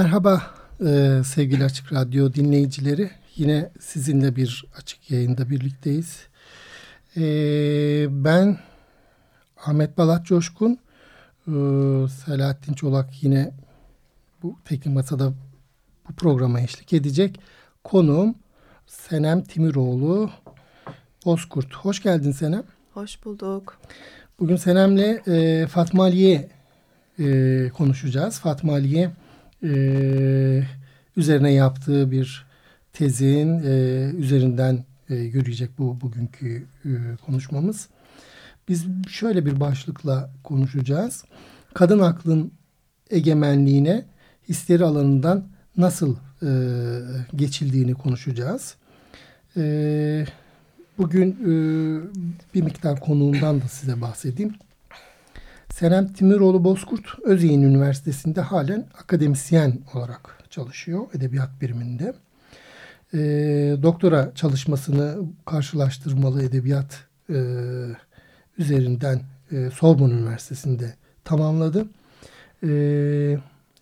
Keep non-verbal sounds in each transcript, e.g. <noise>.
Merhaba e, sevgili Açık Radyo dinleyicileri. Yine sizinle bir açık yayında birlikteyiz. E, ben Ahmet Balat Coşkun, e, Selahattin Çolak yine bu teknik masada bu programa eşlik edecek. Konuğum Senem Timiroğlu Bozkurt. Hoş geldin Senem. Hoş bulduk. Bugün Senem'le e, Fatma Aliye e, konuşacağız. Fatma Aliye e, üzerine yaptığı bir tezin e, üzerinden e, yürüyecek bu bugünkü e, konuşmamız. Biz şöyle bir başlıkla konuşacağız. Kadın aklın egemenliğine histeri alanından nasıl e, geçildiğini konuşacağız. E, bugün e, bir miktar konuğundan da size bahsedeyim. Senem Timiroğlu Bozkurt Özyeğin Üniversitesi'nde halen akademisyen olarak çalışıyor edebiyat biriminde. E, doktora çalışmasını karşılaştırmalı edebiyat e, üzerinden e, Sorbonne Üniversitesi'nde tamamladı. E,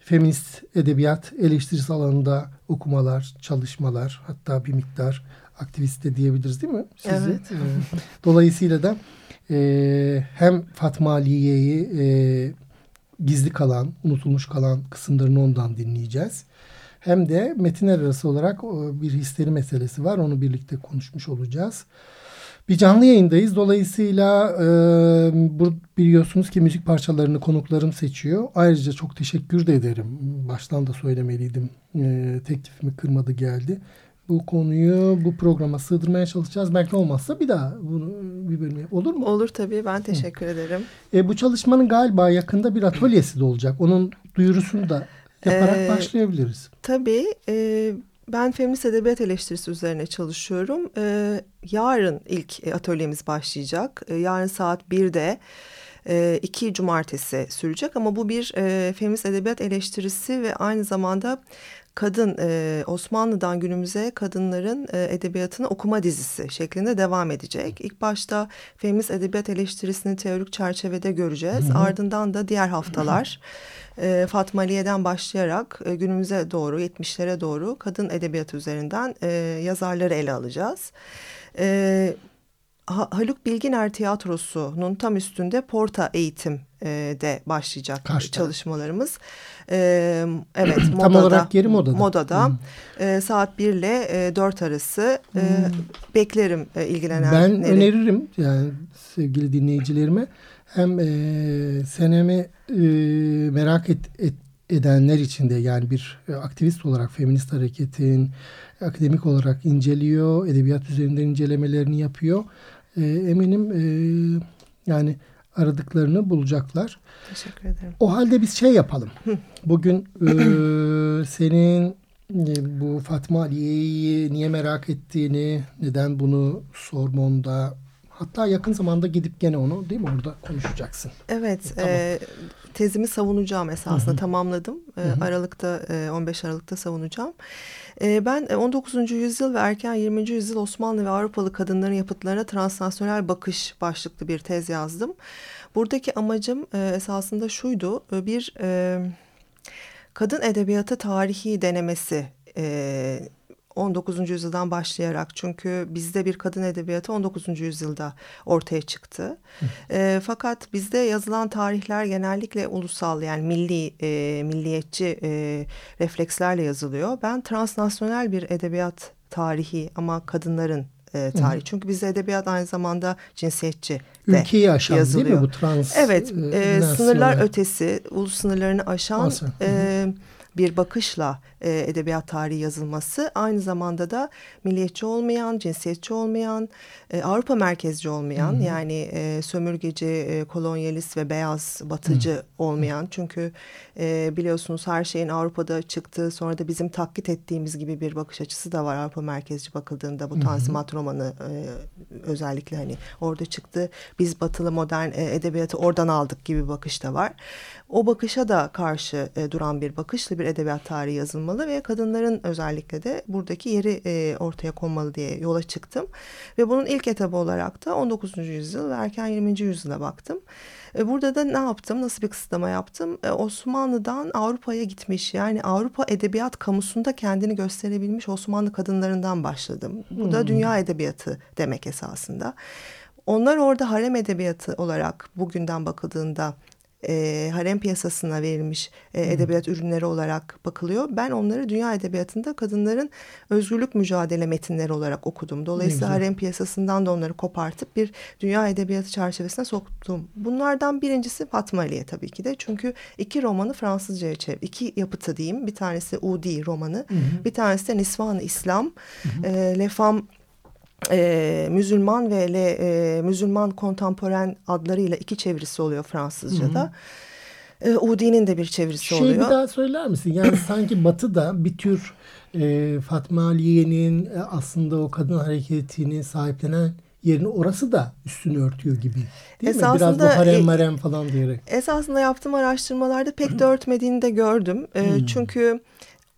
feminist edebiyat eleştirisi alanında okumalar, çalışmalar hatta bir miktar aktivist de diyebiliriz değil mi? Sizi? Evet. Dolayısıyla da e, hem Fatma Aliye'yi e, gizli kalan, unutulmuş kalan kısımlarını ondan dinleyeceğiz. Hem de metinler arası olarak bir histeri meselesi var. Onu birlikte konuşmuş olacağız. Bir canlı yayındayız. Dolayısıyla e, biliyorsunuz ki müzik parçalarını konuklarım seçiyor. Ayrıca çok teşekkür de ederim. Baştan da söylemeliydim. E, teklifimi kırmadı geldi bu konuyu bu programa sığdırmaya çalışacağız. Belki olmazsa bir daha bunu bir bölüm olur mu? Olur tabii. Ben teşekkür Hı. ederim. E, bu çalışmanın galiba yakında bir atölyesi de olacak. Onun duyurusunu da yaparak ee, başlayabiliriz. Tabii. E, ben feminist edebiyat eleştirisi üzerine çalışıyorum. E, yarın ilk atölyemiz başlayacak. E, yarın saat 1'de e, iki cumartesi sürecek ama bu bir e, feminist edebiyat eleştirisi ve aynı zamanda kadın e, Osmanlı'dan günümüze kadınların e, edebiyatını okuma dizisi şeklinde devam edecek. İlk başta feminist edebiyat eleştirisini teorik çerçevede göreceğiz. Hı hı. Ardından da diğer haftalar e, Fatma Aliye'den başlayarak e, günümüze doğru 70'lere doğru kadın edebiyatı üzerinden e, yazarları ele alacağız. E, Haluk Bilginer Tiyatrosu'nun tam üstünde Porta Eğitim de başlayacak Kaçta? çalışmalarımız. E, <clears throat> evet modada. Tam olarak yeri modada. Modada. Hmm. E, saat 1 ile e, 4 arası e, hmm. beklerim e, ilgilenenleri. Ben öneririm yani sevgili dinleyicilerime hem e, senemi e, merak et, et, edenler için de yani bir e, aktivist olarak feminist hareketin akademik olarak inceliyor, edebiyat üzerinden incelemelerini yapıyor. E, eminim e, yani aradıklarını bulacaklar. Teşekkür ederim. O halde biz şey yapalım. Bugün e, senin e, bu Fatma Aliye'yi niye merak ettiğini, neden bunu Sorbon'da hatta yakın zamanda gidip gene onu değil mi orada konuşacaksın. Evet. Tamam. E, tezimi savunacağım esasında tamamladım. E, Aralıkta e, 15 Aralık'ta savunacağım. E, ben 19. E, yüzyıl ve erken 20. yüzyıl Osmanlı ve Avrupalı kadınların yapıtlarına transnasyonel bakış başlıklı bir tez yazdım. Buradaki amacım e, esasında şuydu. E, bir kadın edebiyatı tarihi denemesi 19. yüzyıldan başlayarak çünkü bizde bir kadın edebiyatı 19. yüzyılda ortaya çıktı. E, fakat bizde yazılan tarihler genellikle ulusal yani milli e, milliyetçi e, reflekslerle yazılıyor. Ben transnasyonel bir edebiyat tarihi ama kadınların e, tarih. Hı. Çünkü bizde edebiyat aynı zamanda cinsiyetçi de Ülkeyi aşan yazılıyor. değil mi bu trans? Evet, e, sınırlar ötesi, ulus sınırlarını aşan e, bir bakışla e, edebiyat tarihi yazılması aynı zamanda da milliyetçi olmayan, cinsiyetçi olmayan, e, Avrupa merkezci olmayan Hı -hı. yani e, sömürgeci, e, kolonyalist ve beyaz batıcı Hı -hı. olmayan çünkü e, biliyorsunuz her şeyin Avrupa'da çıktığı sonra da bizim taklit ettiğimiz gibi bir bakış açısı da var Avrupa merkezci bakıldığında bu Tanzimat romanı e, özellikle hani orada çıktı biz batılı modern e, edebiyatı oradan aldık gibi bir bakış da var. O bakışa da karşı e, duran bir bakışla bir edebiyat tarihi yazılmalı ve kadınların özellikle de buradaki yeri e, ortaya konmalı diye yola çıktım. Ve bunun ilk etabı olarak da 19. yüzyıl ve erken 20. yüzyıla baktım. E, burada da ne yaptım? Nasıl bir kısıtlama yaptım? E, Osmanlı'dan Avrupa'ya gitmiş yani Avrupa edebiyat kamusunda kendini gösterebilmiş Osmanlı kadınlarından başladım. Bu hmm. da dünya edebiyatı demek esasında. Onlar orada harem edebiyatı olarak bugünden bakıldığında e, harem piyasasına verilmiş e, edebiyat hmm. ürünleri olarak bakılıyor. Ben onları dünya edebiyatında kadınların özgürlük mücadele metinleri olarak okudum. Dolayısıyla harem piyasasından da onları kopartıp bir dünya edebiyatı çerçevesine soktum. Bunlardan birincisi Fatma Aliye tabii ki de. Çünkü iki romanı Fransızcaya çevir. İki yapıtı diyeyim. Bir tanesi Udi romanı. Hmm. Bir tanesi de Nisvan-ı İslam. Hmm. E, Le Femme e, Müslüman ve Le, e, Müslüman kontemporen adlarıyla iki çevirisi oluyor Fransızca'da. Hı hı. E, Udi'nin de bir çevirisi şey oluyor. Şey bir daha söyler misin? Yani <laughs> sanki Batı'da bir tür e, Fatma Aliye'nin e, aslında o kadın hareketini sahiplenen yerini orası da üstünü örtüyor gibi. Değil esasında, mi? Biraz bu harem marem falan diyerek. Esasında yaptığım araştırmalarda pek de örtmediğini de gördüm. E, çünkü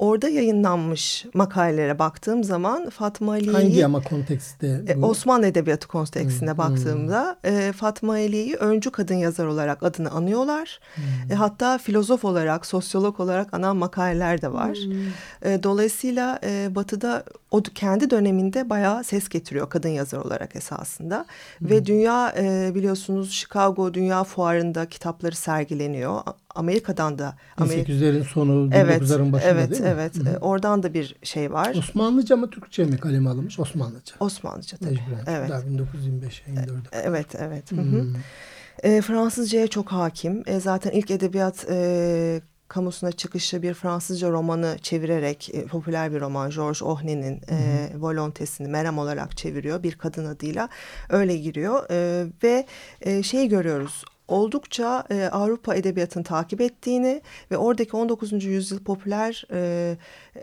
orada yayınlanmış makalelere baktığım zaman Fatma Ali'yi... Hangi ama kontekste? E, Osmanlı Edebiyatı kontekstine hmm, baktığımda hmm. Fatma Ali'yi öncü kadın yazar olarak adını anıyorlar. Hmm. Hatta filozof olarak, sosyolog olarak anan makaleler de var. Hmm. Dolayısıyla Batı'da o kendi döneminde bayağı ses getiriyor kadın yazar olarak esasında. Hmm. Ve dünya e, biliyorsunuz Chicago Dünya Fuarı'nda kitapları sergileniyor. Amerika'dan da. 1800'lerin sonu, 1900'lerin evet, başında evet, değil mi? Evet, evet. Oradan da bir şey var. Osmanlıca mı Türkçe mi kaleme alınmış? Osmanlıca. Osmanlıca tabii. Mecburen. Evet. Daha 1925 24'de. Evet, evet. Hmm. E, Fransızcaya çok hakim. E, zaten ilk edebiyat e, kamusuna çıkışı bir Fransızca romanı çevirerek e, popüler bir roman Georges Ohne'nin e, Volontesini Meram olarak çeviriyor bir kadın adıyla. Öyle giriyor e, ve e, şey görüyoruz oldukça e, Avrupa edebiyatını takip ettiğini ve oradaki 19. yüzyıl popüler e,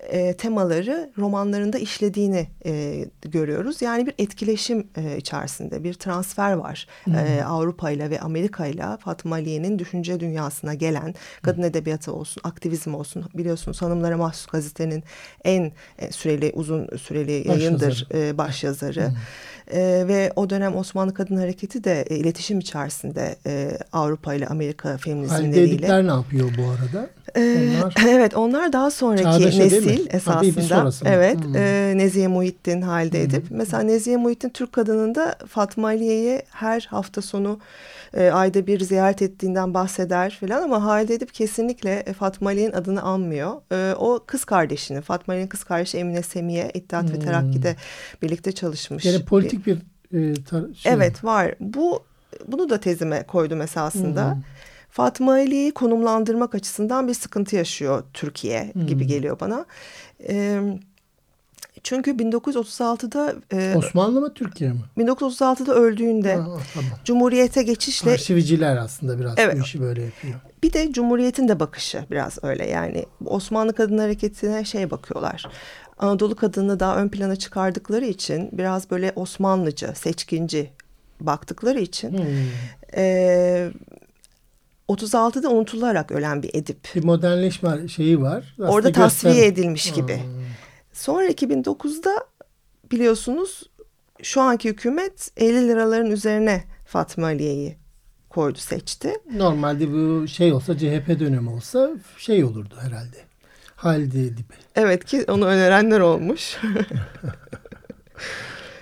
e, temaları romanlarında işlediğini e, görüyoruz. Yani bir etkileşim e, içerisinde bir transfer var hmm. e, Avrupa ile ve Amerika ile Fatma Aliye'nin düşünce dünyasına gelen kadın hmm. edebiyatı olsun, aktivizm olsun biliyorsunuz Hanımlara Mahsus Gazete'nin en e, süreli uzun süreli yayındır e, başyazarı. Hmm. E, ve o dönem Osmanlı Kadın Hareketi de e, iletişim içerisinde e, Avrupa ile Amerika feminizmleriyle. Halide ne yapıyor bu arada? Ee, onlar, <laughs> evet onlar daha sonraki Çağdaşı nesil esasında. Ha, evet hmm. e, Nezihe Muhittin Halide Edip. Hmm. Mesela Nezihe Muhittin Türk kadınında Fatma Aliye'yi her hafta sonu e, ayda bir ziyaret ettiğinden bahseder falan ama Halide Edip kesinlikle e, Fatma Aliye'nin adını anmıyor. E, o kız kardeşini Fatma Aliye'nin kız kardeşi Emine Semiye İttihat hmm. ve Terakki'de birlikte çalışmış. Yani politik bir, e, şey. Evet var. Bu bunu da tezime koydum esasında. Hmm. Fatma Ali'yi konumlandırmak açısından bir sıkıntı yaşıyor Türkiye hmm. gibi geliyor bana. E, çünkü 1936'da... E, Osmanlı mı Türkiye mi? 1936'da öldüğünde ha, tamam. Cumhuriyete geçişle... Arşivciler aslında biraz evet, bu işi böyle yapıyor. Bir de Cumhuriyet'in de bakışı biraz öyle yani. Osmanlı Kadın Hareketi'ne şey bakıyorlar. Anadolu kadını daha ön plana çıkardıkları için biraz böyle Osmanlıcı, seçkinci baktıkları için... Hmm. E, 36'da unutularak ölen bir edip. Bir modernleşme şeyi var. Aslında Orada tasfiye göster... edilmiş gibi. Hmm. Sonra 2009'da biliyorsunuz şu anki hükümet 50 liraların üzerine Fatma Aliye'yi koydu seçti. Normalde bu şey olsa CHP dönemi olsa şey olurdu herhalde. Halide Edip. Evet ki onu önerenler olmuş. <laughs>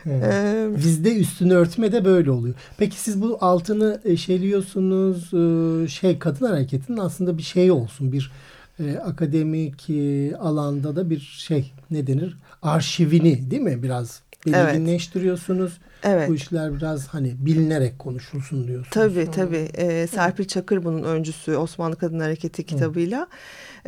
<laughs> Ee, Bizde üstünü örtme de böyle oluyor. Peki siz bu altını eşeliyorsunuz. E, şey kadın hareketinin aslında bir şey olsun. Bir e, akademik e, alanda da bir şey ne denir? Arşivini değil mi? Biraz belirginleştiriyorsunuz. Evet. Bu işler biraz hani bilinerek konuşulsun diyorsunuz. Tabii tabii. Ee, Serpil Çakır bunun öncüsü Osmanlı Kadın Hareketi kitabıyla.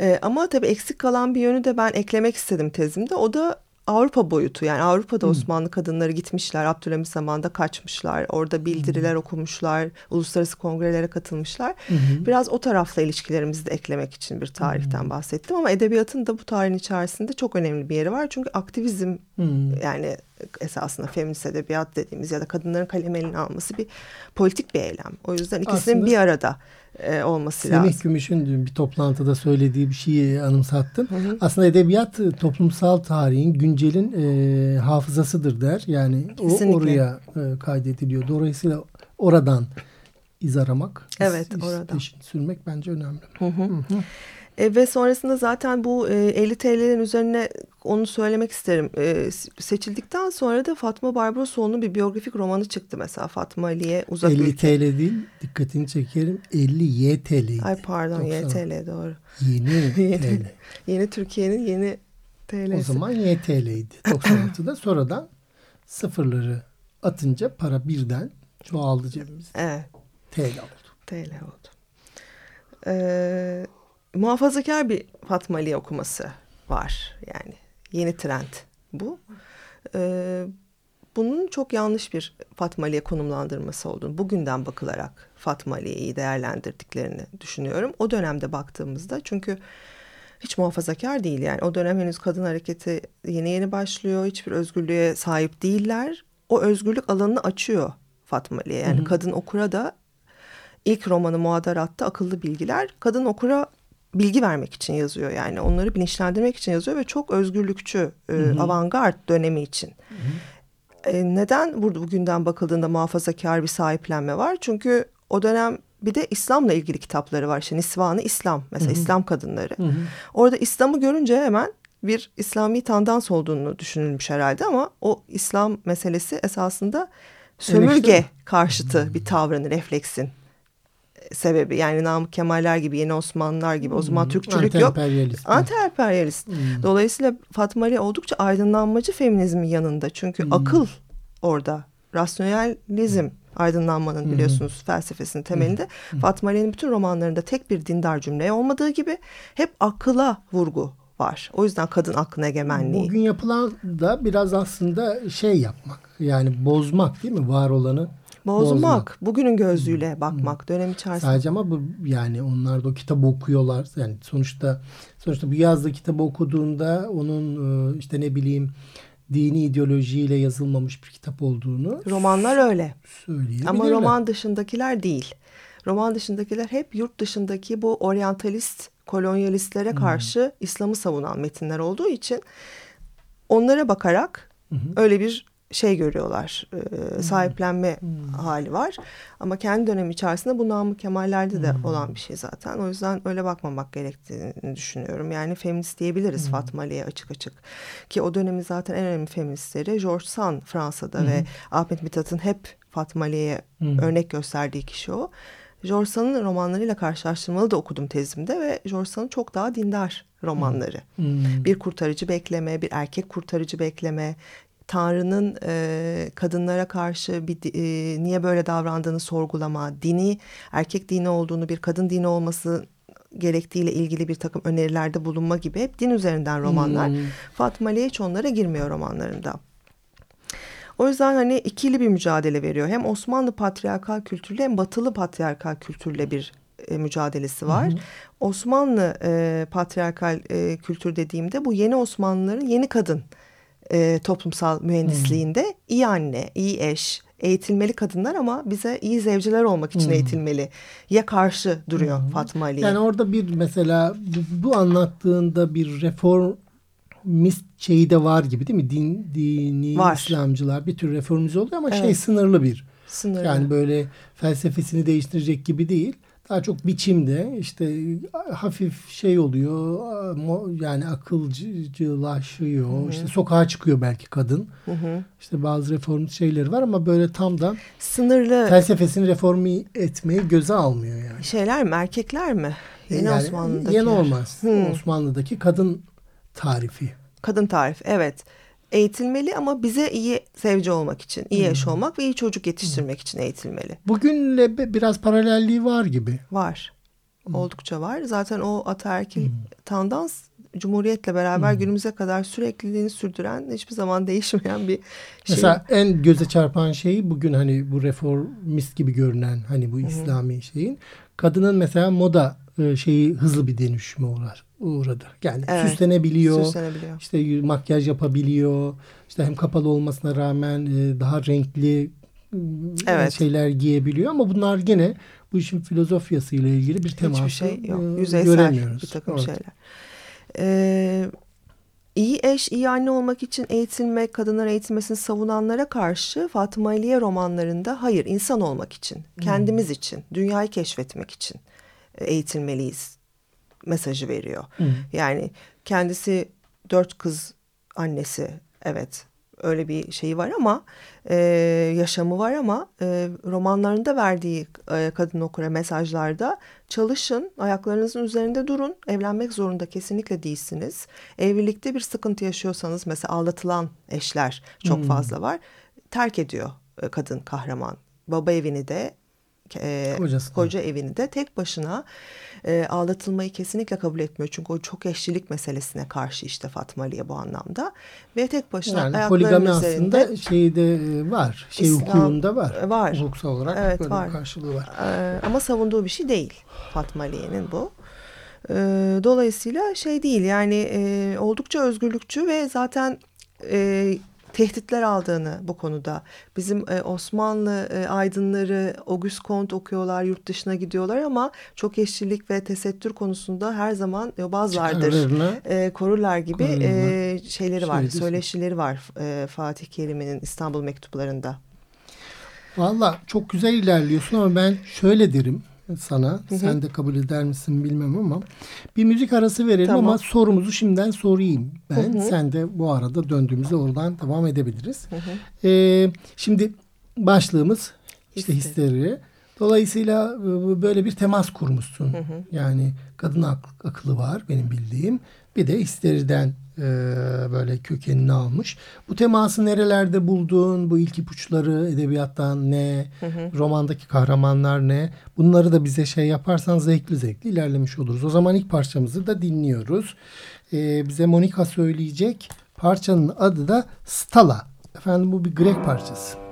Ee, ama tabii eksik kalan bir yönü de ben eklemek istedim tezimde. O da Avrupa boyutu yani Avrupa'da hmm. Osmanlı kadınları gitmişler Abdülhamit zamanında kaçmışlar orada bildiriler hmm. okumuşlar uluslararası kongrelere katılmışlar hmm. biraz o tarafla ilişkilerimizi de eklemek için bir tarihten hmm. bahsettim ama edebiyatın da bu tarihin içerisinde çok önemli bir yeri var çünkü aktivizm hmm. yani esasında feminist edebiyat dediğimiz ya da kadınların kalem eline alması bir politik bir eylem o yüzden ikisinin Aslında... bir arada e, olması Semih lazım. Semih Gümüş'ün bir toplantıda söylediği bir şeyi anımsattın. Hı hı. Aslında edebiyat e, toplumsal tarihin, güncelin e, hafızasıdır der. Yani Kesinlikle. o oraya e, kaydediliyor. Dolayısıyla oradan iz aramak, evet, iz, oradan. sürmek bence önemli. Hı hı. Hı hı. E, ve sonrasında zaten bu e, 50 TL'lerin üzerine onu söylemek isterim. E, seçildikten sonra da Fatma Barbarosoğlu'nun bir biyografik romanı çıktı mesela Fatma Ali'ye uzak 50 ülke. TL değil dikkatini çekerim 50 YTL. Ay pardon 90. YTL doğru. Yeni <laughs> yeni, TL. yeni Türkiye'nin yeni TL'si. O zaman YTL'ydi 96'da <coughs> sonradan sıfırları atınca para birden çoğaldı cebimizde. Evet. TL oldu. TL oldu. Ee, muhafazakar bir Fatma Ali okuması var. Yani yeni trend bu. Ee, bunun çok yanlış bir Fatma Ali'ye konumlandırması olduğunu bugünden bakılarak Fatma Ali'yi değerlendirdiklerini düşünüyorum. O dönemde baktığımızda çünkü hiç muhafazakar değil yani o dönem henüz kadın hareketi yeni yeni başlıyor. Hiçbir özgürlüğe sahip değiller. O özgürlük alanını açıyor Fatma Ali'ye. Yani hı hı. kadın okura da ilk romanı Muadaratta akıllı bilgiler kadın okura bilgi vermek için yazıyor yani onları bilinçlendirmek için yazıyor ve çok özgürlükçü e, avantgard dönemi için. Hı hı. E, neden burada bugünden bakıldığında muhafazakar bir sahiplenme var? Çünkü o dönem bir de İslam'la ilgili kitapları var. İşte Nisvanı İslam mesela hı hı. İslam kadınları. Hı hı. Orada İslam'ı görünce hemen bir İslami tandans olduğunu düşünülmüş herhalde ama o İslam meselesi esasında sömürge karşıtı bir tavrını, refleksin sebebi. Yani Namık Kemaller gibi, Yeni Osmanlılar gibi. O zaman hmm. Türkçülük yok. Anti-emperyalist. Hmm. Dolayısıyla Fatma Ali oldukça aydınlanmacı feminizmin yanında. Çünkü hmm. akıl orada. Rasyonalizm aydınlanmanın hmm. biliyorsunuz felsefesinin temelinde. Hmm. Fatma Ali'nin bütün romanlarında tek bir dindar cümle olmadığı gibi hep akıla vurgu var. O yüzden kadın aklına egemenliği. Bugün yapılan da biraz aslında şey yapmak. Yani bozmak değil mi var olanı? Bozmak. Bozmak. Bugünün gözlüğüyle hmm. bakmak. Hmm. Dönem içerisinde. Sadece ama bu yani onlar da o kitabı okuyorlar. Yani sonuçta sonuçta bu yazdığı kitabı okuduğunda onun e, işte ne bileyim dini ideolojiyle yazılmamış bir kitap olduğunu romanlar öyle. Ama roman dışındakiler değil. Roman dışındakiler hep yurt dışındaki bu oryantalist kolonyalistlere hmm. karşı hmm. İslam'ı savunan metinler olduğu için onlara bakarak hmm. öyle bir şey görüyorlar, e, sahiplenme hmm. hali var. Ama kendi dönemi içerisinde bu Namık Kemal'lerde de hmm. olan bir şey zaten. O yüzden öyle bakmamak gerektiğini düşünüyorum. Yani feminist diyebiliriz hmm. Fatma Ali'ye açık açık. Ki o dönemin zaten en önemli feministleri George Sand Fransa'da hmm. ve Ahmet Mithat'ın hep Fatma Ali'ye hmm. örnek gösterdiği kişi o. George Sand'ın romanlarıyla karşılaştırmalı da okudum tezimde ve George Sand'ın çok daha dindar romanları. Hmm. Bir kurtarıcı bekleme, bir erkek kurtarıcı bekleme, Tanrı'nın e, kadınlara karşı bir e, niye böyle davrandığını sorgulama, dini erkek dini olduğunu bir kadın dini olması gerektiğiyle ilgili bir takım önerilerde bulunma gibi hep din üzerinden romanlar. Hmm. Fatma Ali hiç onlara girmiyor romanlarında. O yüzden hani ikili bir mücadele veriyor. Hem Osmanlı patriarkal kültürle hem batılı patriarkal kültürle bir e, mücadelesi var. Hı hı. Osmanlı e, patriarkal e, kültür dediğimde bu yeni Osmanlıların yeni kadın e, toplumsal mühendisliğinde hmm. iyi anne, iyi eş, eğitilmeli kadınlar ama bize iyi zevciler olmak için hmm. eğitilmeli. Ya karşı duruyor hmm. Fatma Ali. Yani orada bir mesela bu, bu anlattığında bir reformist şeyi de var gibi değil mi? Din, dini var. İslamcılar bir tür reformize oluyor ama şey evet. şey sınırlı bir. Sınırlı. Yani böyle felsefesini değiştirecek gibi değil daha çok biçimde işte hafif şey oluyor yani akılcılaşıyor hı hı. işte sokağa çıkıyor belki kadın hı hı. işte bazı reform şeyleri var ama böyle tam da sınırlı felsefesini reformu etmeyi göze almıyor yani. Şeyler mi erkekler mi? Yeni yani, Osmanlı'daki. Yeni olmaz. Hı. Osmanlı'daki kadın tarifi. Kadın tarifi evet. Eğitilmeli ama bize iyi sevci olmak için, iyi eş olmak ve iyi çocuk yetiştirmek için eğitilmeli. Bugünle biraz paralelliği var gibi. Var. Oldukça var. Zaten o ataerkil tendans Cumhuriyet'le beraber günümüze kadar sürekliliğini sürdüren, hiçbir zaman değişmeyen bir şey. Mesela en göze çarpan şey bugün hani bu reformist gibi görünen hani bu İslami şeyin kadının mesela moda e, şeyi hızlı bir dönüşüme uğrar, uğradı. Yani Evet, süslenebiliyor, süslenebiliyor. işte makyaj yapabiliyor, işte hem kapalı olmasına rağmen e, daha renkli e, Evet. şeyler giyebiliyor ama bunlar gene bu işin filozofyasıyla ilgili bir teması Hiçbir şey yok. e, Yüzeysel göremiyoruz. bir takım Evet. şeyler. Ee, iyi eş, iyi anne olmak için eğitilmek, kadınların eğitilmesini savunanlara karşı Fatıma Aliye romanlarında hayır insan olmak için, kendimiz için, dünyayı keşfetmek için eğitilmeliyiz mesajı veriyor. Yani kendisi dört kız annesi evet öyle bir şeyi var ama e, yaşamı var ama e, romanlarında verdiği e, kadın okura mesajlarda çalışın ayaklarınızın üzerinde durun evlenmek zorunda kesinlikle değilsiniz. Evlilikte bir sıkıntı yaşıyorsanız mesela aldatılan eşler çok fazla var terk ediyor e, kadın kahraman. Baba evini de e, Kocasını. koca evini de tek başına e, aldatılmayı kesinlikle kabul etmiyor. Çünkü o çok eşlilik meselesine karşı işte Fatma Aliye bu anlamda. Ve tek başına Yani ayaklarının üzerinde aslında şeyde e, var. Şey İslam- hukukunda var. var. Hukuksal olarak Evet, böyle var. karşılığı var. e, ama savunduğu bir şey değil Fatma Aliye'nin bu. E, dolayısıyla şey değil yani e, oldukça özgürlükçü ve zaten e, tehditler aldığını bu konuda. Bizim e, Osmanlı e, aydınları Auguste Comte okuyorlar, yurt dışına gidiyorlar ama çok eşlilik ve tesettür konusunda her zaman e, bazılardır Çıkarlarını e, korurlar gibi e, şeyleri var, Şeydi. söyleşileri var e, Fatih Kerim'in İstanbul mektuplarında. Valla çok güzel ilerliyorsun ama ben şöyle derim sana. Sen de kabul eder misin bilmem ama. Bir müzik arası verelim Tamam. ama sorumuzu şimdiden sorayım ben. Sen de bu arada döndüğümüzde oradan devam edebiliriz. Ee, şimdi başlığımız işte Histeri. histeri. Dolayısıyla e, böyle bir temas kurmuşsun. Yani kadın ak- akıllı var benim bildiğim. Bir de histeriden e, böyle kökenini almış. Bu teması nerelerde buldun? Bu ilk ipuçları edebiyattan ne? Romandaki kahramanlar ne? Bunları da bize şey yaparsan zevkli zevkli ilerlemiş oluruz. O zaman ilk parçamızı da dinliyoruz. E, bize Monika söyleyecek. Parçanın adı da Stala. Efendim bu bir Grek parçası.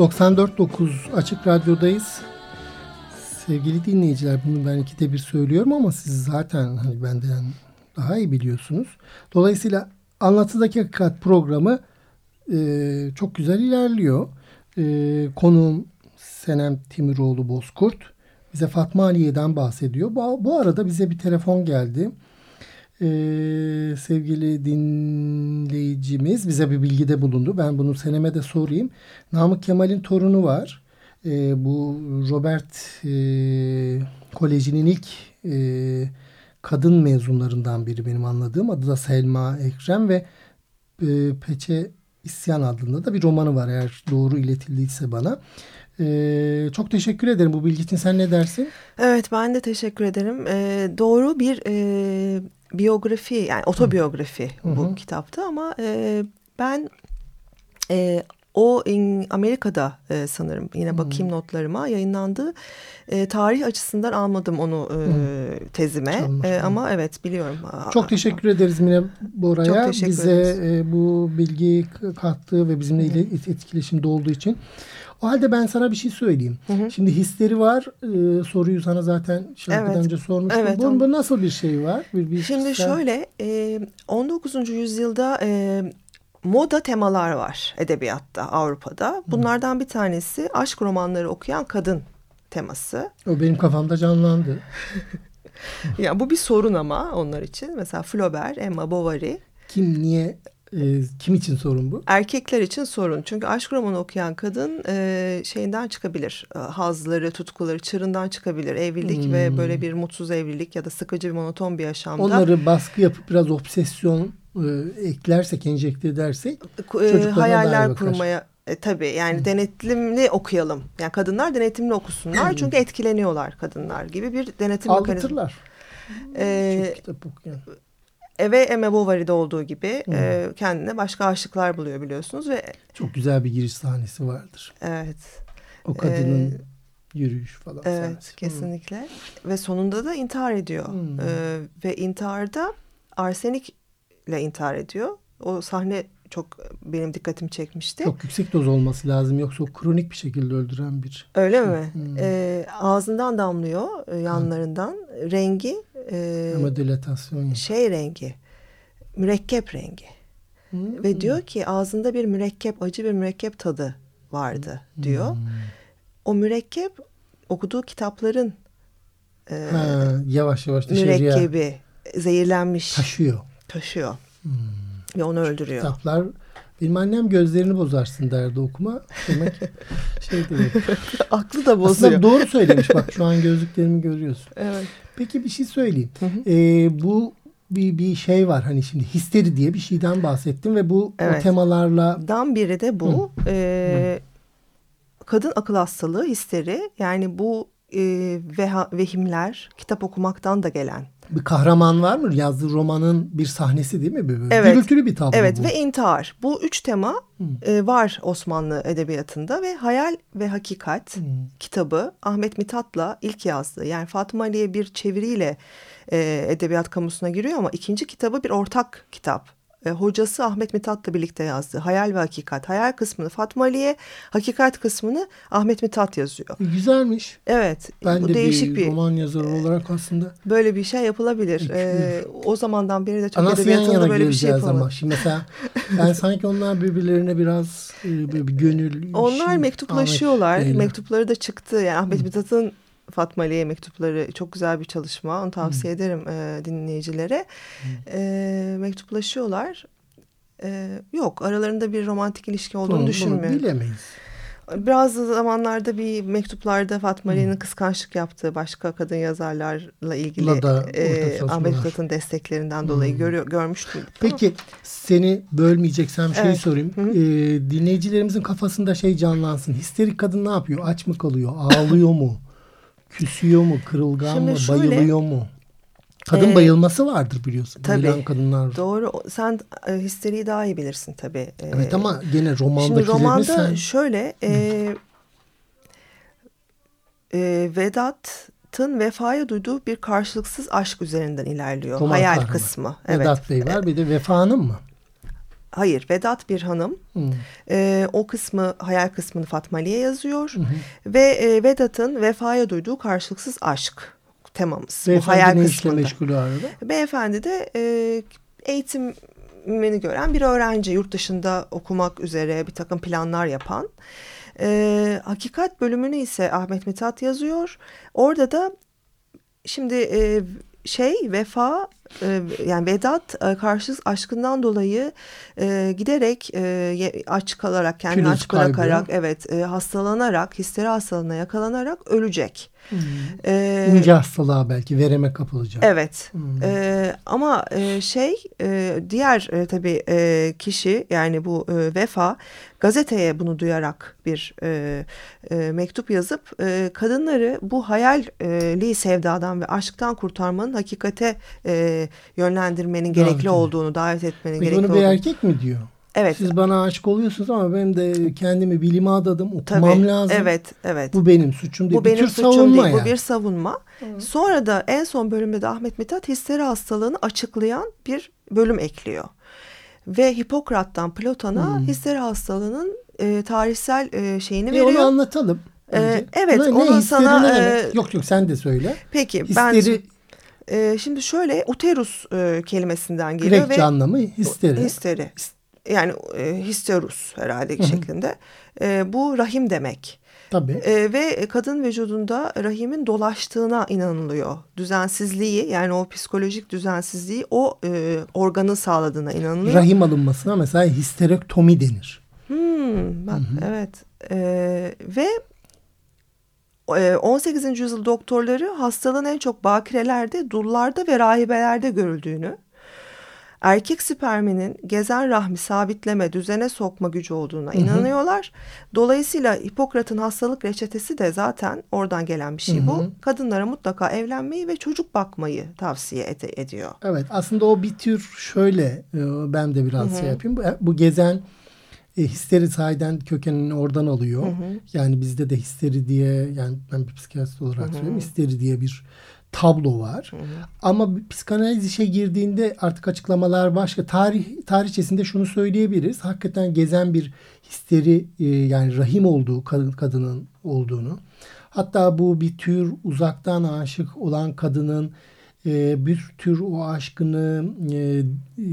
94.9 Açık Radyo'dayız. Sevgili dinleyiciler bunu ben ikide bir söylüyorum ama siz zaten hani benden daha iyi biliyorsunuz. Dolayısıyla Anlatıdaki Hakikat programı e, çok güzel ilerliyor. E, konuğum Senem Timiroğlu Bozkurt bize Fatma Aliye'den bahsediyor. Bu, bu arada bize bir telefon geldi. Ee, sevgili dinleyicimiz bize bir bilgide bulundu. Ben bunu seneme de sorayım. Namık Kemal'in torunu var. Ee, bu Robert e, Koleji'nin ilk e, kadın mezunlarından biri benim anladığım. Adı da Selma Ekrem ve e, Peçe İsyan adında da bir romanı var eğer doğru iletildiyse bana. Ee, çok teşekkür ederim bu bilgi için. Sen ne dersin? Evet ben de teşekkür ederim. Ee, doğru bir e, biyografi yani otobiyografi Hı. bu Hı. kitapta ama e, ben e, o in, Amerika'da e, sanırım yine bakayım hmm. notlarıma yayınlandı. E, tarih açısından almadım onu e, hmm. tezime e, ama evet biliyorum. Çok teşekkür ederiz Mine Bora'ya bize e, bu bilgiyi kattığı ve bizimle hmm. etkileşimde olduğu için. O halde ben sana bir şey söyleyeyim. Hı hı. Şimdi histeri var. Ee, soruyu sana zaten şarkıdan evet. önce sormuştum. Evet, bu, bu nasıl bir şey var? Bir, bir Şimdi sen... şöyle e, 19. yüzyılda e, moda temalar var edebiyatta Avrupa'da. Bunlardan hı. bir tanesi aşk romanları okuyan kadın teması. O benim kafamda canlandı. <laughs> ya bu bir sorun ama onlar için. Mesela Flaubert, Emma Bovary. Kim niye e, kim için sorun bu? Erkekler için sorun. Çünkü aşk romanı okuyan kadın e, şeyinden çıkabilir. E, hazları, tutkuları, çırından çıkabilir. Evlilik hmm. ve böyle bir mutsuz evlilik ya da sıkıcı bir monoton bir yaşamda. Onları baskı yapıp biraz obsesyon e, eklersek, enjekte edersek e, hayaller kurmaya e, tabii yani hmm. denetimli okuyalım. Yani kadınlar denetimli okusunlar. Hmm. Çünkü etkileniyorlar kadınlar gibi bir denetim mekanizması. Ee, Çok kitap okuyan. Ve Emma Bovary'de olduğu gibi hmm. e, kendine başka aşıklar buluyor biliyorsunuz ve çok güzel bir giriş sahnesi vardır. Evet. O kadının ee, yürüyüş falan. Evet sahnesi. kesinlikle hmm. ve sonunda da intihar ediyor hmm. ee, ve intiharda arsenikle intihar ediyor. O sahne çok şey dikkatimi çekmişti. Çok yüksek doz olması lazım yoksa o kronik bir şekilde öldüren bir. Öyle şey. mi? Hmm. Ee, ağzından damlıyor e, yanlarından. Hmm. Rengi e, Ama dilatasyon. Şey rengi. Mürekkep rengi. Hmm. Ve diyor ki ağzında bir mürekkep, acı bir mürekkep tadı vardı diyor. Hmm. O mürekkep okuduğu kitapların e, ha, yavaş yavaş mürekkebi zehirlenmiş. Taşıyor. Taşıyor. Hmm. Ve onu öldürüyor. Kitaplar benim annem gözlerini bozarsın derdi okuma. Demek <laughs> şey demek. Aklı da bozuyor. Aslında doğru söylemiş bak şu an gözlüklerimi görüyorsun. Evet. Peki bir şey söyleyeyim. Hı hı. Ee, bu bir, bir şey var hani şimdi histeri diye bir şeyden bahsettim ve bu evet. o temalarla. Dan biri de bu. Hı. Ee, kadın akıl hastalığı histeri yani bu e, veha, vehimler kitap okumaktan da gelen bir kahraman var mı? Yazdığı romanın bir sahnesi değil mi? Böyle evet. Gürültülü bir tablo evet, bu. ve intihar. Bu üç tema e, var Osmanlı edebiyatında ve Hayal ve Hakikat hmm. kitabı Ahmet Mithat'la ilk yazdığı. Yani Fatıma Ali'ye bir çeviriyle e, edebiyat kamusuna giriyor ama ikinci kitabı bir ortak kitap e, hocası Ahmet Mithat'la birlikte yazdı. Hayal ve Hakikat. Hayal kısmını Fatma Ali'ye, hakikat kısmını Ahmet Mithat yazıyor. E, güzelmiş. Evet. Ben bu de değişik bir roman yazarı e, olarak aslında. Böyle bir şey yapılabilir. E, <laughs> o zamandan beri de çok Anası edebiyatında böyle bir şey yapılır. Ama. Şimdi mesela ben sanki onlar birbirlerine biraz e, bir gönül... Onlar şey, mektuplaşıyorlar. Mektupları da çıktı. Yani Ahmet Mithat'ın Fatma Ali'ye mektupları çok güzel bir çalışma. Onu tavsiye hmm. ederim e, dinleyicilere. Hmm. E, mektuplaşıyorlar. E, yok aralarında bir romantik ilişki olduğunu Doğru, düşünmüyorum. Bilemeyiz. Biraz zamanlarda bir mektuplarda Fatma Ali'nin hmm. kıskançlık yaptığı başka kadın yazarlarla ilgili da e, Ahmet Mithat'ın desteklerinden dolayı hmm. görüyor, görmüştüm. Peki ama. seni bölmeyeceksem şeyi evet. sorayım. Hı E, dinleyicilerimizin kafasında şey canlansın. Histerik kadın ne yapıyor? Aç mı kalıyor? Ağlıyor mu? <laughs> Küsüyor mu? Kırılgan Şimdi mı? Şöyle, bayılıyor mu? Kadın e, bayılması vardır biliyorsun. Tabii. Bayılan kadınlar. Doğru. Sen e, histeriyi daha iyi bilirsin tabii. E, evet ama gene romandakilerini Şimdi romanda sen... şöyle e, e, Vedat'ın vefaya duyduğu bir karşılıksız aşk üzerinden ilerliyor. Roman Hayal kahraman. kısmı. Evet. Vedat Bey var bir de vefanın mı? Hayır Vedat bir hanım. Hmm. E, o kısmı hayal kısmını Fatma Ali'ye yazıyor. Ve e, Vedat'ın vefaya duyduğu karşılıksız aşk temamız. bu hayal Beyefendi ne işle kısmında. meşgul arada? Beyefendi de e, eğitimini gören bir öğrenci. Yurt dışında okumak üzere bir takım planlar yapan. E, hakikat bölümünü ise Ahmet Mithat yazıyor. Orada da şimdi e, şey vefa yani Vedat e, karşısız aşkından dolayı e, giderek e, aç kalarak kendini Kilosu aç bırakarak kaybıyor. evet e, hastalanarak histeri hastalığına yakalanarak ölecek. Hmm. E, İnce hastalığa belki vereme kapılacak. Evet Hmm. Ee, ama e, şey e, diğer e, tabii e, kişi yani bu e, Vefa gazeteye bunu duyarak bir e, e, mektup yazıp e, kadınları bu hayalli sevdadan ve aşktan kurtarmanın hakikate e, yönlendirmenin Davet gerekli olduğunu davet etmenin Peki gerekli bunu bir olduğunu. erkek mi diyor? Evet. Siz bana aşık oluyorsunuz ama benim de kendimi bilime adadım. Tabii, Okumam lazım. Evet, evet. Bu benim suçum değil. Bu bir benim tür suçum savunma değil. yani. Bu bir savunma. Sonra da en son bölümde de Ahmet Mithat histeri hastalığını açıklayan bir bölüm ekliyor. Ve Hipokrat'tan Platon'a histeri hastalığının e, tarihsel e, şeyini E, veriyor. onu anlatalım. Ee, önce. evet, Ne- ne onu sana, ne demek? e, Yok yok sen de söyle. Peki ben Histeri e, şimdi şöyle uterus e, kelimesinden geliyor Grekçe ve anlamı histeri. histeri. Yani e, histerus herhalde şeklinde. E, bu rahim demek. Tabii. E, ve kadın vücudunda rahimin dolaştığına inanılıyor. Düzensizliği yani o psikolojik düzensizliği o e, organın sağladığına inanılıyor. Rahim alınmasına mesela histerektomi denir. Hmm, bak, evet. E, ve 18. yüzyıl doktorları hastalığın en çok bakirelerde, dullarda ve rahibelerde görüldüğünü, erkek sperminin gezen rahmi sabitleme, düzene sokma gücü olduğuna inanıyorlar. Dolayısıyla Hipokrat'ın hastalık reçetesi de zaten oradan gelen bir şey bu. Kadınlara mutlaka evlenmeyi ve çocuk bakmayı tavsiye ede- ediyor. Evet aslında o bir tür şöyle e, ben de biraz şey yapayım. Bu, bu gezen e, histeri sahiden kökenini oradan alıyor. Yani bizde de histeri diye yani ben bir psikiyatrist olarak söylüyorum. Histeri diye bir tablo var. Ama bir psikanaliz işe girdiğinde artık açıklamalar başka. Tarih tarihçesinde şunu söyleyebiliriz. Hakikaten gezen bir histeri e, yani rahim olduğu kadın, kadının olduğunu. Hatta bu bir tür uzaktan aşık olan kadının e, bir tür o aşkını e,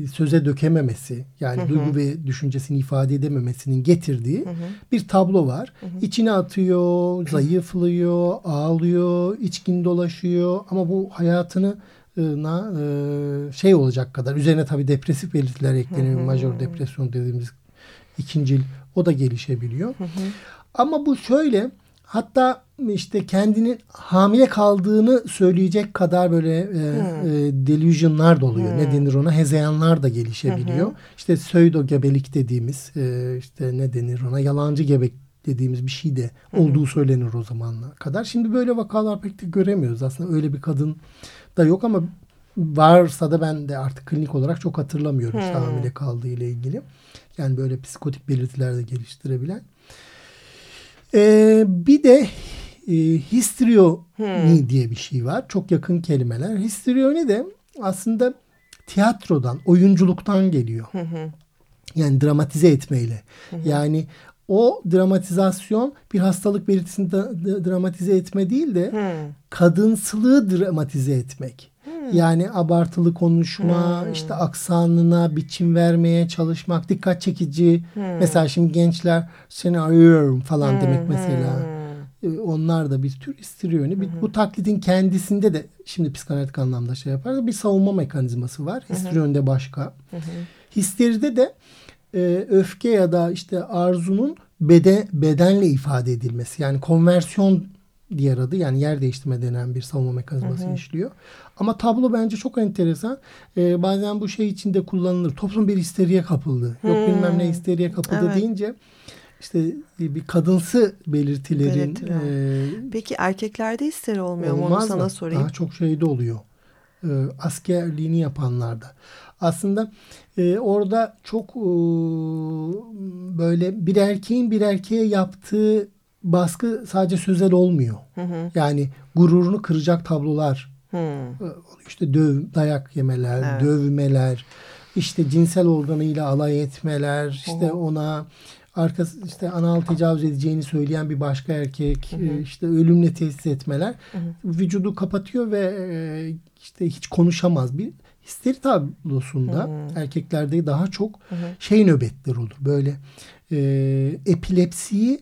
söze dökememesi yani duygu ve düşüncesini ifade edememesinin getirdiği bir tablo var. İçine atıyor, <clears throat> zayıflıyor, ağlıyor, içkin dolaşıyor ama bu hayatını e, na, e, şey olacak kadar üzerine tabii depresif belirtiler ekleniyor. Major depresyon dediğimiz ikincil o da gelişebiliyor. Ama bu şöyle hatta işte kendinin hamile kaldığını söyleyecek kadar böyle e, e, delusionlar da oluyor. Ne denir ona? Hezeyanlar da gelişebiliyor. İşte pseudo gebelik dediğimiz e, işte ne denir ona? Yalancı gebek dediğimiz bir şey de olduğu söylenir o zamanlar kadar. Şimdi böyle vakalar pek de göremiyoruz. Aslında öyle bir kadın da yok ama varsa da ben de artık klinik olarak çok hatırlamıyorum işte hamile kaldığı ile ilgili. Yani böyle psikotik belirtiler de geliştirebilen. Ee, bir de e, histrioni diye bir şey var. Çok yakın kelimeler. Histrioni de aslında tiyatrodan, oyunculuktan geliyor. Yani dramatize etmeyle. Yani o dramatizasyon bir hastalık belirtisini da- da- dramatize etme değil de kadınsılığı dramatize etmek. Yani abartılı konuşma, işte aksanına biçim vermeye çalışmak, dikkat çekici. Mesela şimdi gençler seni arıyorum falan demek mesela. E, Onlar da bir tür istiryoni. Bir- Bu taklidin kendisinde de şimdi psikanalitik anlamda şey yapar bir savunma mekanizması var. Histriyonde başka. Histeride de e, öfke ya da işte arzunun beden, bedenle ifade edilmesi. Yani konversiyon diğer adı yani yer değiştirme denen bir savunma mekanizması işliyor. Ama tablo bence çok enteresan. E, bazen bu şey içinde kullanılır. Toplum bir histeriye kapıldı. Yok bilmem ne histeriye kapıldı Evet. deyince işte bir kadınsı belirtilerin Belirtiler. e, Peki erkeklerde histeri olmuyor mu? Onu sana mı? sorayım. Daha çok şeyde oluyor. Ee, askerliğini yapanlarda. Aslında e, orada çok e, böyle bir erkeğin bir erkeğe yaptığı baskı sadece sözel olmuyor. Yani gururunu kıracak tablolar. Hmm. e, işte döv, dayak yemeler, Evet. dövmeler, işte cinsel organıyla alay etmeler, işte ona arkası işte anal tecavüz edeceğini söyleyen bir başka erkek, e, işte ölümle tehdit etmeler. Vücudu kapatıyor ve e, işte hiç konuşamaz. Bir histeri tablosunda erkeklerde daha çok şey nöbetleri olur. Böyle e, epilepsiyi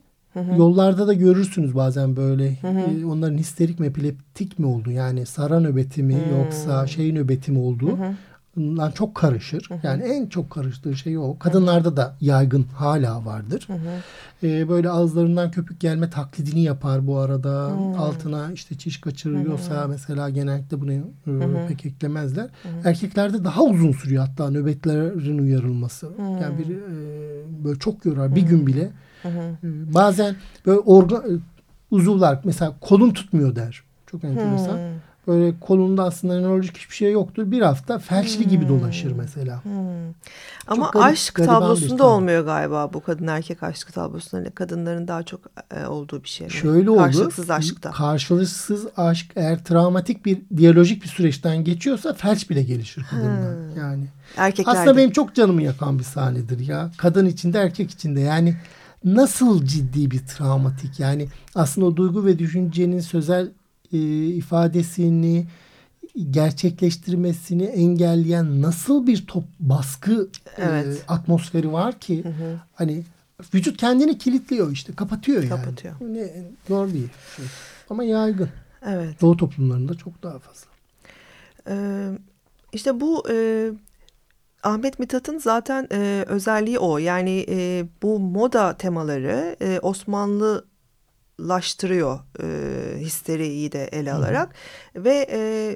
Yollarda da görürsünüz bazen böyle. E, onların histerik mi epileptik mi oldu yani sara nöbeti mi yoksa şey nöbeti mi oldu bundan çok karışır. Yani en çok karıştığı şey o. Kadınlarda da yaygın hala vardır. Ee, böyle ağızlarından köpük gelme taklidini yapar bu arada. Altına işte çiş kaçırıyorsa mesela genellikle bunu e, pek eklemezler. Erkeklerde daha uzun sürüyor hatta nöbetlerin uyarılması. Yani bir e, böyle çok yorar bir gün bile. E, bazen böyle organ e, uzuvlar mesela kolun tutmuyor der. Çok enteresan. Böyle kolunda aslında nörolojik hiçbir şey yoktur. Bir hafta felçli gibi dolaşır mesela. Ama garip- aşk tablosunda tablo. olmuyor galiba bu kadın erkek aşkı tablosunda. Hani kadınların daha çok e, olduğu bir şey. Şöyle olur. Karşılıksız aşkta. Karşılıksız aşk eğer travmatik bir diyalojik bir süreçten geçiyorsa felç bile gelişir kadında. Yani Erkeklerde. aslında benim çok canımı yakan bir sahnedir ya. Kadın içinde erkek içinde yani nasıl ciddi bir travmatik yani aslında o duygu ve düşüncenin sözel e, ifadesini gerçekleştirmesini engelleyen nasıl bir top baskı e, Evet. atmosferi var ki hani vücut kendini kilitliyor işte kapatıyor yani. Kapatıyor. Ne, zor bir şey. Ama yaygın. Evet. Doğu toplumlarında çok daha fazla. Ee, işte bu e, Ahmet Mithat'ın zaten e, özelliği o. Yani e, bu moda temaları e, Osmanlılaştırıyor e, histeriyi de ele alarak. Ve e,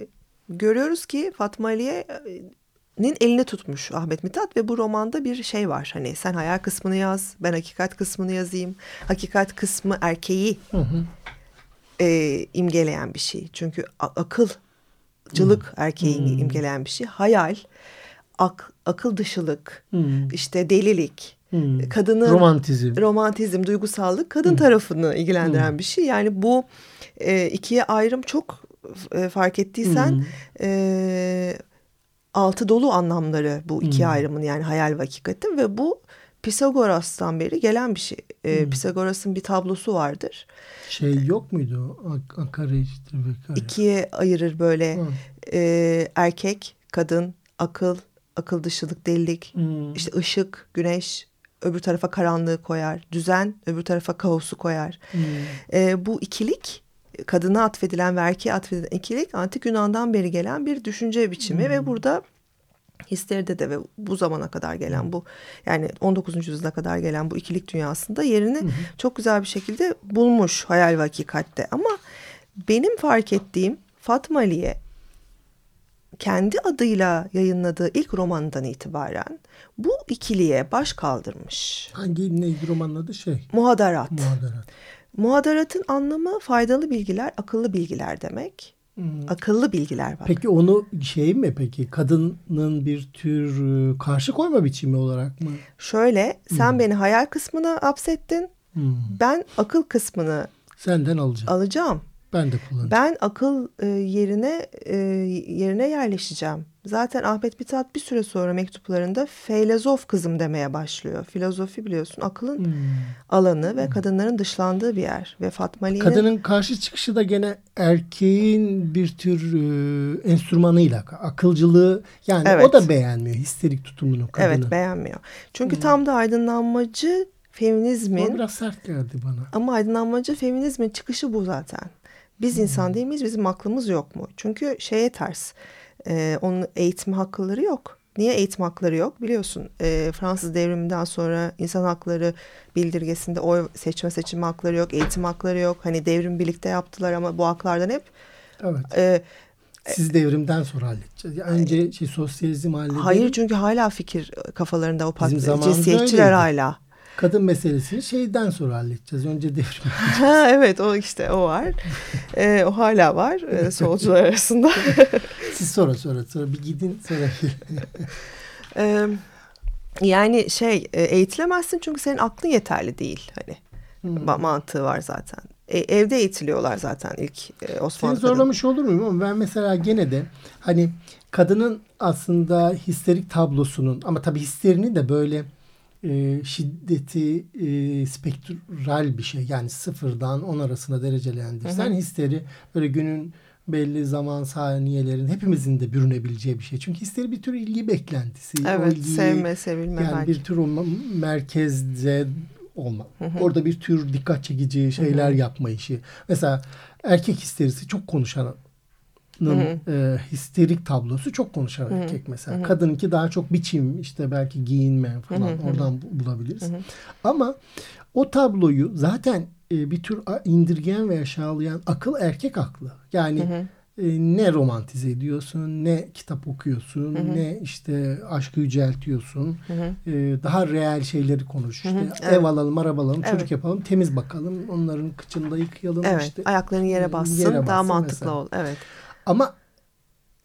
görüyoruz ki Fatma Aliye'nin elini tutmuş Ahmet Mithat ve bu romanda bir şey var. Hani sen hayal kısmını yaz, ben hakikat kısmını yazayım. Hakikat kısmı erkeği e, imgeleyen bir şey. Çünkü akılcılık erkeğini imgeleyen bir şey. Hayal, ak, akıl dışılık, işte delilik, Hmm. kadının Romantizm. romantizm, duygusallık kadın tarafını ilgilendiren bir şey. Yani bu e, ikiye ayrım çok e, fark ettiysen e, altı dolu anlamları bu iki ayrımın yani hayal ve hakikatin ve bu Pisagoras'tan beri gelen bir şey. E, Pisagoras'ın bir tablosu vardır. Şey yok muydu? Ak- Akare kare. ikiye ayırır böyle e, erkek, kadın, akıl, akıl dışılık, delilik, Hmm. işte ışık, güneş, öbür tarafa karanlığı koyar, düzen, öbür tarafa kaosu koyar. Hmm. E, bu ikilik kadına atfedilen ve erkeğe atfedilen ikilik antik Yunan'dan beri gelen bir düşünce biçimi ve burada histeride de ve bu zamana kadar gelen bu yani 19. yüzyıla kadar gelen bu ikilik dünyasında yerini çok güzel bir şekilde bulmuş hayal ve hakikatte. Ama benim fark ettiğim Fatma Aliye kendi adıyla yayınladığı ilk romanından itibaren bu ikiliye baş kaldırmış. Hangi neydi romanın adı şey? Muhadarat. Muhadarat. Muhadaratın anlamı faydalı bilgiler, akıllı bilgiler demek. Akıllı bilgiler var. Peki onu şey mi peki kadının bir tür e, karşı koyma biçimi olarak mı? Şöyle sen beni hayal kısmına hapsettin. Hmm. Ben akıl kısmını Senden alacağım. alacağım. Ben de kullanacağım. Ben akıl e, yerine e, yerine yerleşeceğim. Zaten Ahmet Mithat bir süre sonra mektuplarında filozof kızım demeye başlıyor. Filozofi biliyorsun akılın Hmm. alanı ve kadınların dışlandığı bir yer. Ve Fatma Ali'nin Kadının karşı çıkışı da gene erkeğin bir tür e, enstrümanıyla akılcılığı yani Evet. o da beğenmiyor histerik tutumunu kadının. evet beğenmiyor. Çünkü tam da aydınlanmacı feminizmin O biraz sert geldi bana. Ama aydınlanmacı feminizmin çıkışı bu zaten. Biz insan değil miyiz? Bizim aklımız yok mu? Çünkü şeye ters. Ee, onun eğitim hakları yok. Niye eğitim hakları yok? Biliyorsun e, Fransız devriminden sonra insan hakları bildirgesinde oy seçme seçim hakları yok. Eğitim hakları yok. Hani devrim birlikte yaptılar ama bu haklardan hep Evet. e, Siz devrimden sonra halledeceğiz. Yani önce şey sosyalizm halledelim. hayır çünkü hala fikir kafalarında o pat- cinsiyetçiler hala. Kadın meselesini şeyden sonra halledeceğiz. Önce <laughs> devrim. Ha, evet o işte o var. Ee, o hala var e, solcular arasında. <laughs> Siz sonra sonra sonra bir gidin sonra. Ee, <laughs> yani şey e, eğitilemezsin çünkü senin aklın yeterli değil hani Hmm. Ma- mantığı var zaten. E, evde eğitiliyorlar zaten ilk e, Osmanlı Seni zorlamış olur muyum ama ben mesela gene de hani kadının aslında histerik tablosunun ama tabii histerinin de böyle e, şiddeti e, spektral bir şey. Yani sıfırdan on arasında derecelendirsen histeri böyle günün belli zaman saniyelerin hepimizin de bürünebileceği bir şey. Çünkü histeri bir tür ilgi beklentisi. Evet ilgiyi- sevme sevilme yani belki. bir tür olma, merkezde olma. Orada bir tür dikkat çekici şeyler yapma işi. Mesela erkek histerisi çok konuşanın e, histerik tablosu çok konuşan erkek mesela. Kadınınki daha çok biçim işte belki giyinme falan oradan bu- bulabiliriz. Ama o tabloyu zaten e, bir tür indirgeyen ve aşağılayan akıl erkek aklı. Yani e, ne romantize ediyorsun, ne kitap okuyorsun, ne işte aşkı yüceltiyorsun. E, daha reel şeyleri konuş. İşte ev alalım, araba alalım, çocuk Evet. yapalım, temiz bakalım. Onların kıçını da yıkayalım. Evet işte. ayaklarını yere bassın yere daha bassın mantıklı mesela. ol. Evet. Ama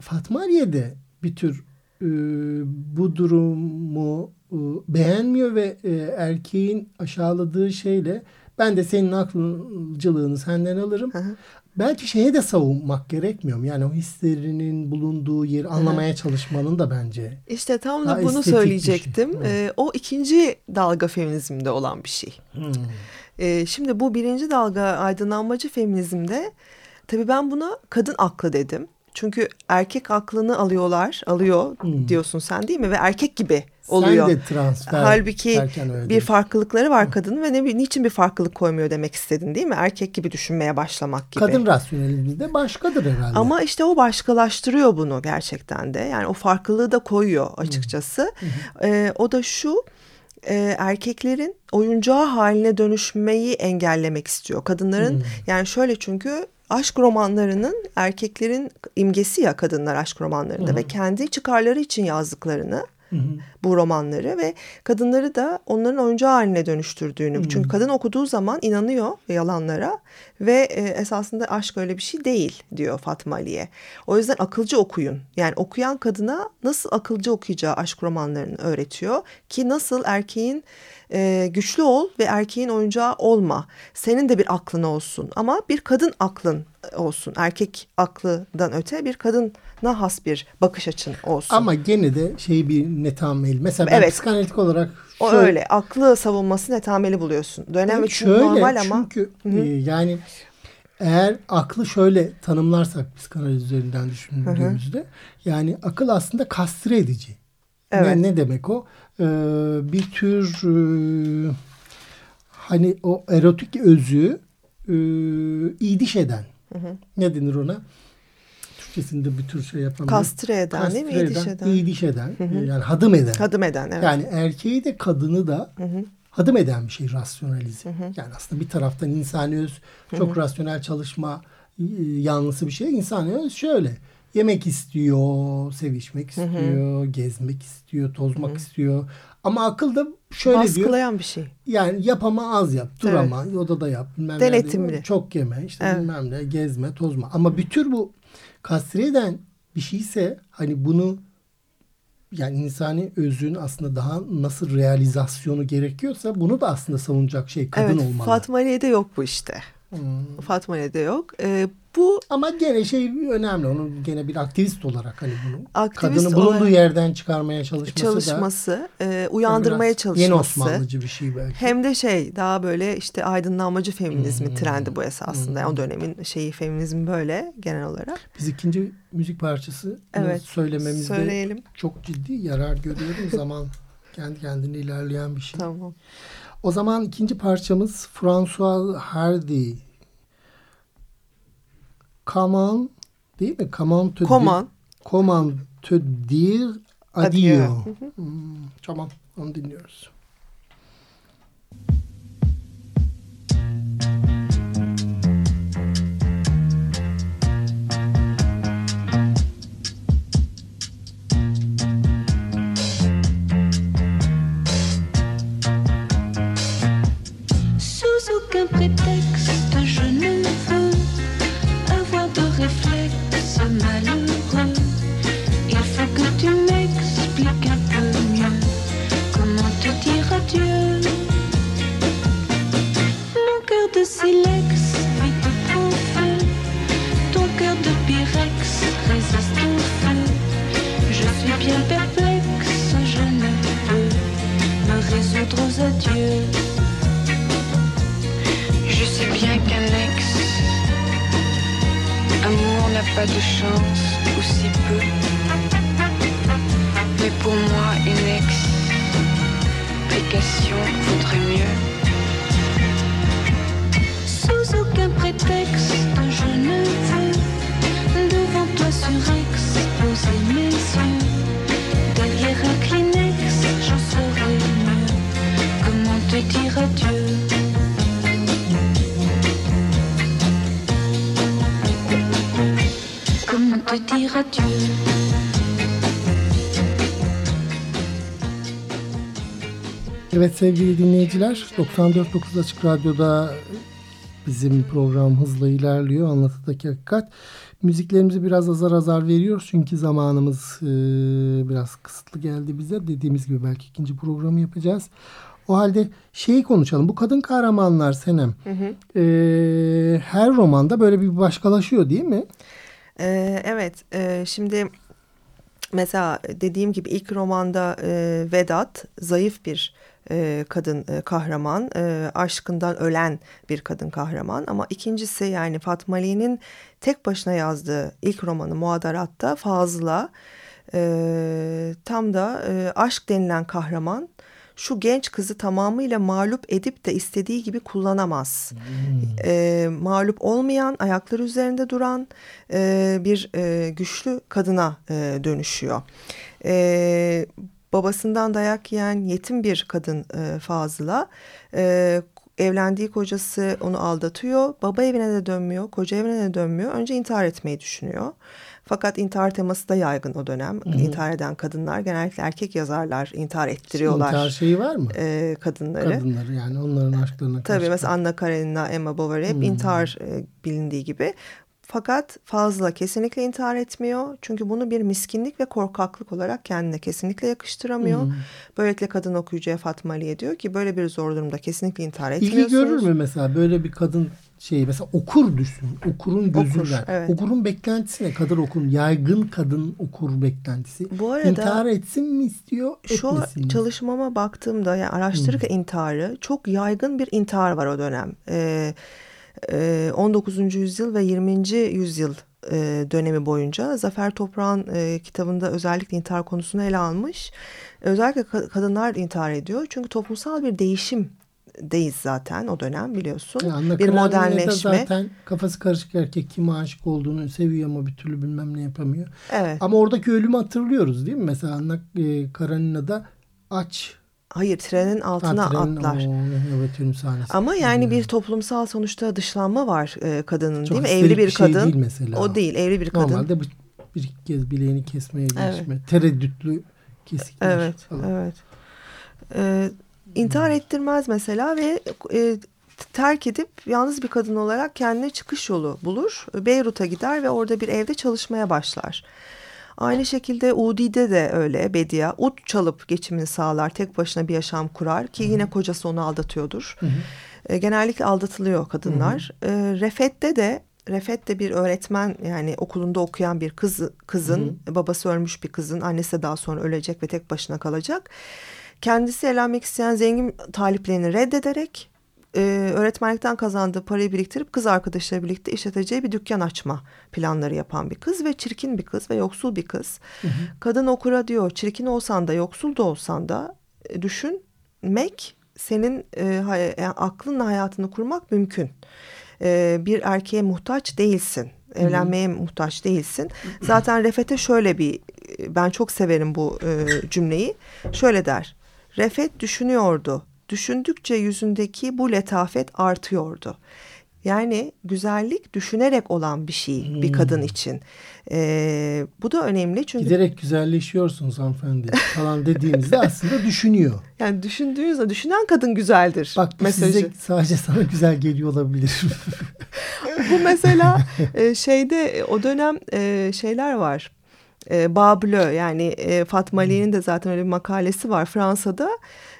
Fatma Aliye de bir tür e, bu durumu e, beğenmiyor ve e, erkeğin aşağıladığı şeyle ben de senin akılcılığını senden alırım. Belki şeye de savunmak gerekmiyor mu? Yani o hislerinin bulunduğu yeri anlamaya çalışmanın da bence. İşte tam da bunu şey. söyleyecektim. Hı. Ee, o ikinci dalga feminizmde olan bir şey. Hmm. Ee, şimdi bu birinci dalga aydınlanmacı feminizmde tabii ben buna kadın aklı dedim. Çünkü erkek aklını alıyorlar, alıyor Hmm. diyorsun sen değil mi? Ve erkek gibi oluyor. Sen de transfer Halbuki bir değil. farklılıkları var kadının ve ne niçin bir farklılık koymuyor demek istedin değil mi? Erkek gibi düşünmeye başlamak gibi. Kadın rasyonelliği de başkadır herhalde. Ama işte o başkalaştırıyor bunu gerçekten de. Yani o farklılığı da koyuyor açıkçası. Ee, o da şu e, erkeklerin oyuncağı haline dönüşmeyi engellemek istiyor. Kadınların yani şöyle çünkü aşk romanlarının erkeklerin imgesi ya kadınlar aşk romanlarında ve kendi çıkarları için yazdıklarını bu romanları ve kadınları da onların oyuncağı haline dönüştürdüğünü. Çünkü kadın okuduğu zaman inanıyor yalanlara ve e, esasında aşk öyle bir şey değil diyor Fatma Ali'ye. O yüzden akılcı okuyun. Yani okuyan kadına nasıl akılcı okuyacağı aşk romanlarını öğretiyor ki nasıl erkeğin e, güçlü ol ve erkeğin oyuncağı olma. Senin de bir aklın olsun ama bir kadın aklın olsun. Erkek aklından öte bir kadına has bir bakış açın olsun. Ama gene de şey bir netameli. Mesela ben Evet. psikanalitik olarak O şöyle- öyle. Aklı savunması netameli buluyorsun. Dönem Evet, için şöyle normal ama çünkü e, yani eğer aklı şöyle tanımlarsak psikanaliz üzerinden düşündüğümüzde yani akıl aslında kastre edici. Evet. Ne, ne demek o? Ee, bir tür e, hani o erotik özü e, idiş eden. Ne denir ona? Türkçesinde bir tür şey yapamıyorum. Kastre eden değil mi? Kastre İdiş eden. idiş eden. e, Yani hadım eden. Hadım eden evet. Yani erkeği de kadını da hadım eden bir şey rasyonalizm. Yani aslında bir taraftan insani öz çok rasyonel çalışma e, yanlısı bir şey. İnsani öz şöyle. Yemek istiyor, sevişmek istiyor, gezmek istiyor, tozmak istiyor. Ama akıl da şöyle diyor. Baskılayan bir şey. Yani yap ama az yap. Dur Evet. ama odada yap. Bilmem Denetimli. nerede, Çok yeme. işte Evet. bilmem ne. Gezme, tozma. Ama bir tür bu kastre eden bir şeyse hani bunu yani insani özün aslında daha nasıl realizasyonu gerekiyorsa bunu da aslında savunacak şey kadın evet, olmalı. Fatma Ali'de yok bu işte. Hmm. Fatma Ali'de yok. Ee, bu Ama gene şey önemli. Onun gene bir aktivist olarak hani bunu Aktivist kadını bulunduğu olarak- yerden çıkarmaya çalışması, çalışması, e, da uyandırmaya biraz çalışması. Yeni Osmanlıcı bir şey belki. Hem de şey daha böyle işte aydınlanmacı feminizmi Hmm. trendi bu esasında. Yani o dönemin şeyi feminizm böyle genel olarak. Biz ikinci müzik parçası Evet, söylememizde söyleyelim. çok ciddi yarar görüyorum. <laughs> Zaman kendi kendine ilerleyen bir şey. Tamam. O zaman ikinci parçamız François Hardy. Come on değil mi? Come on to Come di- on. Come on to dire Adieu. adieu. Hmm, tamam onu dinliyoruz. Sous aucun prétexte, silex, vite ton feu. Ton cœur de pyrex résiste au feu. Je suis bien perplexe, je ne peux me résoudre aux adieux. Je sais bien qu'un ex, amour n'a pas de chance, ou si peu. Mais pour moi, une ex, explication vaudrait mieux. Aucun prétexte, je ne veux devant toi surexposer mes yeux. Derrière un Kleenex, j'en saurais mieux. Comment te dire adieu? Comment te dire adieu? Evet sevgili dinleyiciler 94.9 Açık Radyo'da bizim program hızla ilerliyor. Anlatıdaki hakikat. Müziklerimizi biraz azar azar veriyoruz çünkü zamanımız e, biraz kısıtlı geldi bize. Dediğimiz gibi belki ikinci programı yapacağız. O halde şeyi konuşalım. Bu kadın kahramanlar Senem. e, her romanda böyle bir başkalaşıyor değil mi? Ee, evet, e, şimdi mesela dediğim gibi ilk romanda e, Vedat zayıf bir e, kadın e, kahraman, e, aşkından ölen bir kadın kahraman. Ama ikincisi yani Fatma Ali'nin tek başına yazdığı ilk romanı Muadarat'ta Fazla e, tam da e, aşk denilen kahraman şu genç kızı tamamıyla mağlup edip de istediği gibi kullanamaz. E, mağlup olmayan, ayakları üzerinde duran e, bir e, güçlü kadına e, dönüşüyor. E, babasından dayak yiyen yetim bir kadın e, Fazıl'a e, evlendiği kocası onu aldatıyor. Baba evine de dönmüyor, koca evine de dönmüyor. Önce intihar etmeyi düşünüyor. Fakat intihar teması da yaygın o dönem. İntihar eden kadınlar genellikle erkek yazarlar intihar ettiriyorlar. İntihar şeyi var mı? e, kadınları. Kadınları yani onların aşklarına karşı. Tabii mesela Anna Karenina, Emma Bovary hep intihar e, bilindiği gibi. Fakat Fazla kesinlikle intihar etmiyor. Çünkü bunu bir miskinlik ve korkaklık olarak kendine kesinlikle yakıştıramıyor. Böylelikle kadın okuyucuya Fatma Ali'ye diyor ki böyle bir zor durumda kesinlikle intihar etmiyorsunuz. İlgi görür mü mesela böyle bir kadın şeyi mesela okur düşün. Okurun gözünden. evet. Okurun beklentisi ne? Kadın okun. Yaygın kadın okur beklentisi. Bu arada- İntihar etsin mi istiyor? Şu mi? çalışmama baktığımda yani araştırırken intiharı çok yaygın bir intihar var o dönem. Ee, 19. yüzyıl ve 20. yüzyıl dönemi boyunca Zafer Toprağ'ın kitabında özellikle intihar konusunu ele almış. Özellikle ka- kadınlar intihar ediyor çünkü toplumsal bir değişim deyiz zaten o dönem biliyorsun. Yani bir modernleşme. zaten kafası karışık erkek kime aşık olduğunu seviyor ama bir türlü bilmem ne yapamıyor. Evet. Ama oradaki ölümü hatırlıyoruz değil mi? Mesela Anna Karenina'da aç. Hayır trenin altına Ha, trenin- atlar. Oo, evet ölüm sahnesi. Ama yani bir toplumsal sonuçta dışlanma var e, kadının Çok değil mi? Evli bir bir şey kadın. değil mesela. O değil evli bir kadın. Normalde bir, bir kez bileğini kesmeye Evet. geçme. Tereddütlü kesikler Evet, falan. evet. Ee, intihar ettirmez mesela ve e, terk edip yalnız bir kadın olarak kendine çıkış yolu bulur. Beyrut'a gider ve orada bir evde çalışmaya başlar. Aynı şekilde Udi'de de öyle Bedia. Ut çalıp geçimini sağlar. Tek başına bir yaşam kurar ki yine kocası onu aldatıyordur. E, genellikle aldatılıyor kadınlar. E, Refet'te de Refet de bir öğretmen yani okulunda okuyan bir kız kızın babası ölmüş bir kızın annesi daha sonra ölecek ve tek başına kalacak. Kendisi evlenmek isteyen zengin taliplerini reddederek e, öğretmenlikten kazandığı parayı biriktirip kız arkadaşları birlikte işleteceği bir dükkan açma planları yapan bir kız ve çirkin bir kız ve yoksul bir kız. Kadın okura diyor çirkin olsan da yoksul da olsan da e, düşünmek senin e, hay- yani aklınla hayatını kurmak mümkün. E, bir erkeğe muhtaç değilsin. Evlenmeye muhtaç değilsin. Zaten Refet'e şöyle bir ben çok severim bu e, cümleyi. Şöyle der. Refet düşünüyordu. Düşündükçe yüzündeki bu letafet artıyordu. Yani güzellik düşünerek olan bir şey bir kadın için. E, bu da önemli çünkü Giderek güzelleşiyorsunuz hanımefendi falan dediğimizde aslında düşünüyor. <laughs> yani düşündüğünüzde düşünen kadın güzeldir. Bak bu mesajı. size sadece sana güzel geliyor olabilir. <laughs> Bu mesela <laughs> e, şeyde e, o dönem e, şeyler var. Bablö yani Fatma Ali'nin de zaten öyle bir makalesi var Fransa'da.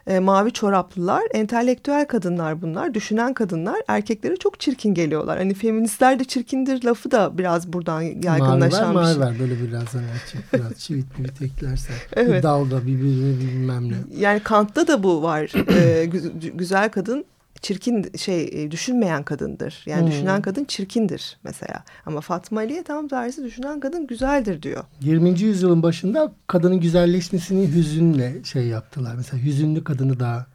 E, mavi çoraplılar, entelektüel kadınlar bunlar, düşünen kadınlar erkeklere çok çirkin geliyorlar. Hani feministler de çirkindir lafı da biraz buradan yaygınlaşan mavi bir şey. var böyle biraz hani biraz çivit bir eklersen. <laughs> Evet. Bir dalga birbirine bilmem ne. Yani Kant'ta da bu var. <clears throat> Gü- güzel kadın çirkin şey e, düşünmeyen kadındır. Yani Hmm. düşünen kadın çirkindir mesela. Ama Fatma Ali'ye tam tersi düşünen kadın güzeldir diyor. 20. yüzyılın başında kadının güzelleşmesini hüzünle şey yaptılar. Mesela hüzünlü kadını daha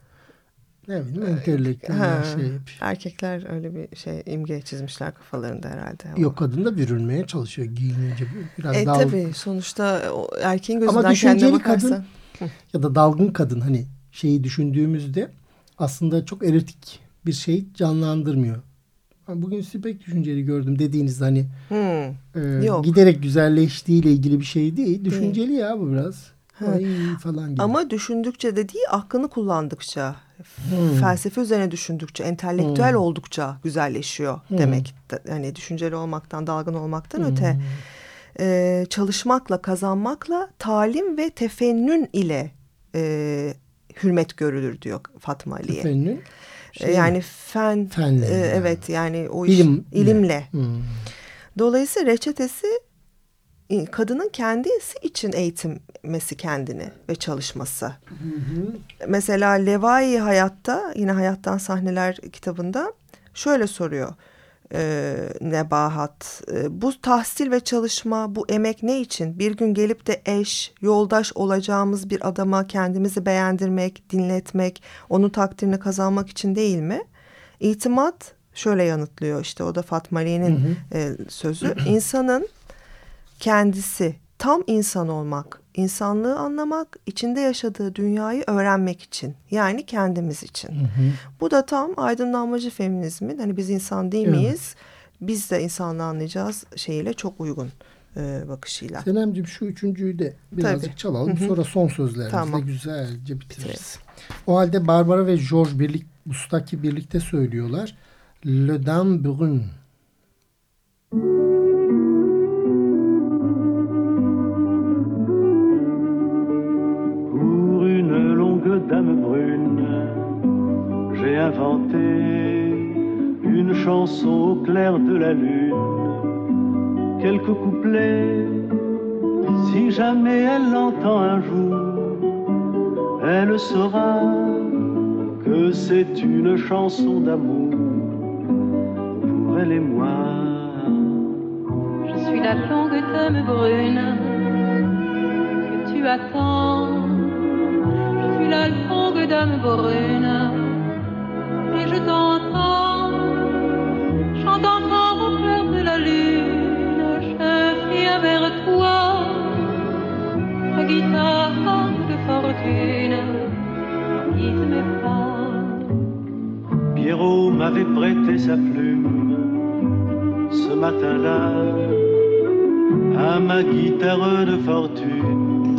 ne bileyim entelektüel şey erkekler öyle bir şey imge çizmişler kafalarında herhalde. Ama. Yok kadın da bürünmeye çalışıyor giyinince biraz E dal tabii sonuçta o erkeğin gözünden kendine bakarsan. kadın- ya da dalgın kadın hani şeyi düşündüğümüzde aslında çok erotik bir şey canlandırmıyor. Bugün sizi pek düşünceli gördüm dediğiniz hani Hmm. e, Yok. giderek güzelleştiğiyle ilgili bir şey değil. Düşünceli ya bu biraz. Ay falan gibi. Ama düşündükçe de değil aklını kullandıkça, Hmm. felsefe üzerine düşündükçe, entelektüel Hmm. oldukça güzelleşiyor Hmm. demek. Hani düşünceli olmaktan, dalgın olmaktan Hmm. öte. Ee, çalışmakla, kazanmakla, talim ve tefennün ile e, hürmet görülür diyor Fatma Ali'ye. Efendim, Ee, şey yani fen, Fenle e, evet yani o iş İlimle. ilimle. Hmm. Dolayısıyla reçetesi e, kadının kendisi için eğitilmesi kendini ve çalışması. Mesela Levai Hayat'ta yine Hayattan Sahneler kitabında şöyle soruyor. E, Nebahat e, bu tahsil ve çalışma bu emek ne için? Bir gün gelip de eş yoldaş olacağımız bir adama kendimizi beğendirmek dinletmek onun takdirini kazanmak için değil mi? İtimat şöyle yanıtlıyor işte o da Fatma Ali'nin e, sözü. İnsanın kendisi tam insan olmak, insanlığı anlamak, içinde yaşadığı dünyayı öğrenmek için. Yani kendimiz için. Bu da tam aydınlanmacı feminizmin hani biz insan değil Evet. miyiz? Biz de insanlığı anlayacağız şeyiyle çok uygun e, bakışıyla. Senemciğim şu üçüncüyü de birazcık Tabii. çalalım. Hı hı. Sonra son sözlerimizle Tamam. güzelce bitiririz. O halde Barbara ve George birlik, Bustaki birlikte söylüyorlar. Le Dame Brune. Au clair de la lune. Quelques couplets, si jamais elle l'entend un jour, elle saura que c'est une chanson d'amour pour elle et moi. Je suis la longue dame brune que tu attends. Je suis la longue dame brune et je t'entends. M'avait prêté sa plume ce matin-là à ma guitare de fortune.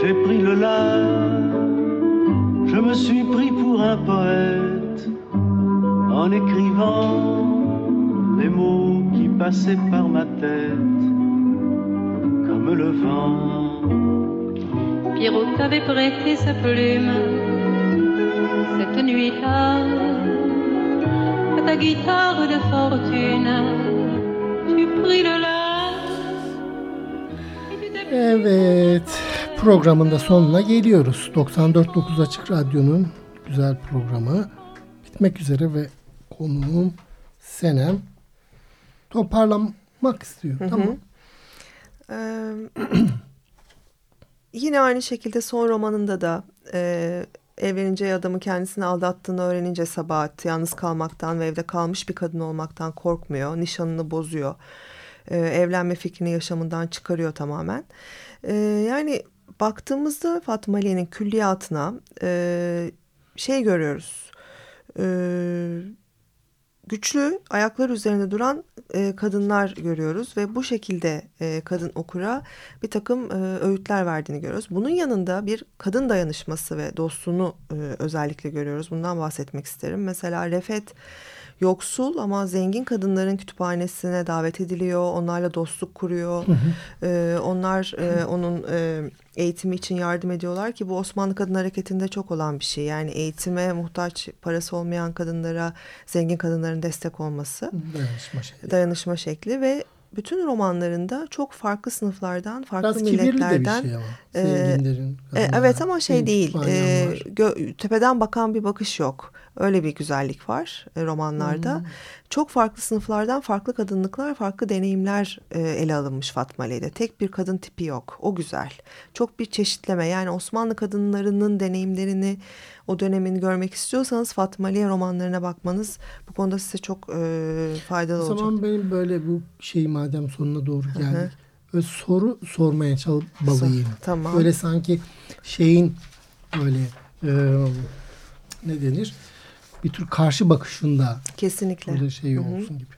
J'ai pris le la, je me suis pris pour un poète en écrivant les mots qui passaient par ma tête comme le vent. Pierrot t'avait prêté sa plume cette nuit-là ta guitare de fortune. Tu pris le la. Evet programın da sonuna geliyoruz. 94.9 Açık Radyo'nun güzel programı bitmek üzere ve konuğum Senem toparlamak istiyor. Tamam. Ee, <clears throat> yine aynı şekilde son romanında da e, evleneceği adamı kendisini aldattığını öğrenince Sabahat yalnız kalmaktan ve evde kalmış bir kadın olmaktan korkmuyor. Nişanını bozuyor. Ee, evlenme fikrini yaşamından çıkarıyor tamamen. Ee, yani baktığımızda Fatma Ali'nin külliyatına e, şey görüyoruz. Ee, güçlü ayaklar üzerinde duran e, kadınlar görüyoruz ve bu şekilde e, kadın okura bir takım e, öğütler verdiğini görüyoruz. Bunun yanında bir kadın dayanışması ve dostluğunu e, özellikle görüyoruz. Bundan bahsetmek isterim. Mesela Refet yoksul ama zengin kadınların kütüphanesine davet ediliyor. Onlarla dostluk kuruyor. E, onlar e, onun e, eğitimi için yardım ediyorlar ki bu Osmanlı Kadın Hareketi'nde çok olan bir şey. Yani eğitime muhtaç parası olmayan kadınlara zengin kadınların destek olması. Dayanışma şey. Dayanışma şekli ve bütün romanlarında çok farklı sınıflardan, farklı Biraz milletlerden şey ama. e, e, evet ama şey değil. e, gö- tepeden bakan bir bakış yok. Öyle bir güzellik var e, romanlarda. Hmm. Çok farklı sınıflardan farklı kadınlıklar, farklı deneyimler e, ele alınmış Fatma Ali'de. Tek bir kadın tipi yok. O güzel. Çok bir çeşitleme. Yani Osmanlı kadınlarının deneyimlerini, o dönemini görmek istiyorsanız Fatma Aliye romanlarına bakmanız bu konuda size çok e, faydalı O olacak. zaman benim böyle bu şey madem sonuna doğru geldik. Böyle soru sormaya çabalayayım. Tamam. Böyle sanki şeyin böyle e, ne denir? Bir tür karşı bakışında Kesinlikle. Burada şey olsun gibi.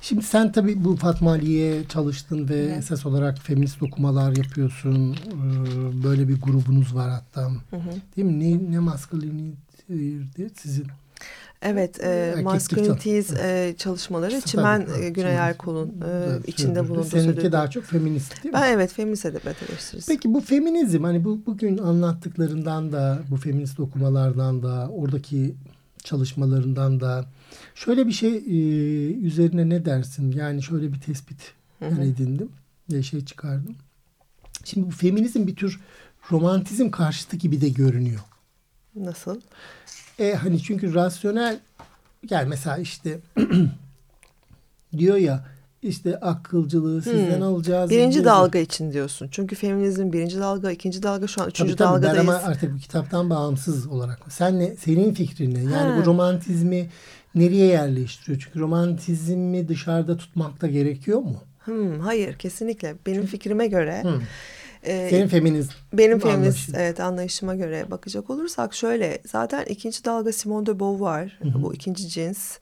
Şimdi sen tabii bu Fatma Ali'ye çalıştın ve esas olarak feminist okumalar yapıyorsun. Ee, Böyle bir grubunuz var hatta. Değil mi? Ne, ne masculinity'di sizin? Evet, e, Masculinities e, çalışmaları Tabii, Çimen evet, e, Güney. Erkol'un e, Evet, içinde bulunduğu Seninki sürdürdüğü- daha çok feminist değil mi? Ben evet feminist edebiyat eleştirisi. Peki bu feminizm hani bu bugün anlattıklarından da bu feminist okumalardan da oradaki çalışmalarından da şöyle bir şey e, üzerine ne dersin? Yani şöyle bir tespit ben edindim ve şey çıkardım. Şimdi bu feminizm bir tür romantizm karşıtı gibi de görünüyor. Nasıl? E hani çünkü rasyonel yani mesela işte <clears throat> diyor ya işte akılcılığı sizden alacağız. Birinci diyor. dalga için diyorsun. Çünkü feminizm birinci dalga, ikinci dalga şu an üçüncü Tabii tabii ben dalgadayız. ama artık bu kitaptan bağımsız olarak. Sen ne, senin fikrin ne? Yani Ha. bu romantizmi nereye yerleştiriyor? Çünkü romantizmi dışarıda tutmak da gerekiyor mu? Hmm, hayır kesinlikle. Benim fikrime göre Hı. e, Senin feminizm. benim feminist anlayışın. evet anlayışıma göre bakacak olursak şöyle zaten ikinci dalga Simone de Beauvoir bu ikinci cins.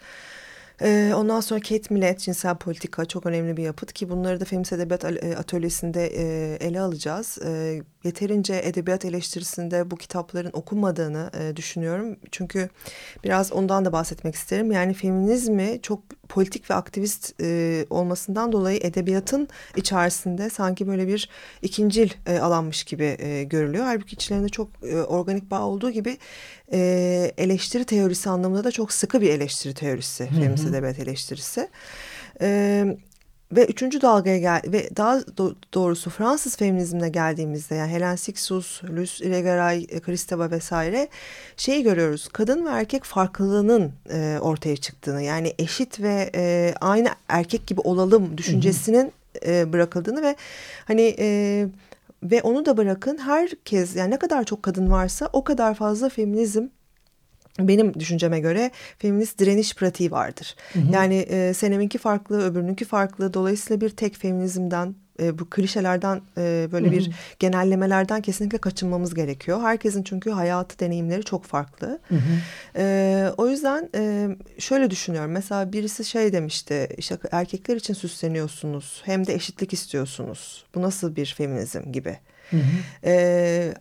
Ee, ondan sonra Kate Millett cinsel politika çok önemli bir yapıt ki bunları da feminist edebiyat e, atölyesinde e, ele alacağız. E, yeterince edebiyat eleştirisinde bu kitapların okunmadığını e, düşünüyorum. Çünkü biraz ondan da bahsetmek isterim. Yani feminizmi çok politik ve aktivist e, olmasından dolayı edebiyatın içerisinde sanki böyle bir ikincil e, alanmış gibi e, görülüyor. Halbuki içlerinde çok e, organik bağ olduğu gibi e, eleştiri teorisi anlamında da çok sıkı bir eleştiri teorisi, feminist edebiyat eleştirisi. E, ve üçüncü dalgaya gel ve daha do- doğrusu Fransız feminizmine geldiğimizde yani Helen Sixus, Luce Irigaray, e, Kristeva vesaire şeyi görüyoruz. Kadın ve erkek farklılığının e, ortaya çıktığını yani eşit ve e, aynı erkek gibi olalım düşüncesinin e, bırakıldığını ve hani e, ve onu da bırakın herkes yani ne kadar çok kadın varsa o kadar fazla feminizm benim düşünceme göre feminist direniş pratiği vardır. Yani e, seneminki farklı, öbürününki farklı. Dolayısıyla bir tek feminizmden, e, bu klişelerden, e, böyle bir genellemelerden kesinlikle kaçınmamız gerekiyor. Herkesin çünkü hayatı, deneyimleri çok farklı. E, o yüzden e, şöyle düşünüyorum. Mesela birisi şey demişti, işte erkekler için süsleniyorsunuz, hem de eşitlik istiyorsunuz. Bu nasıl bir feminizm gibi. E,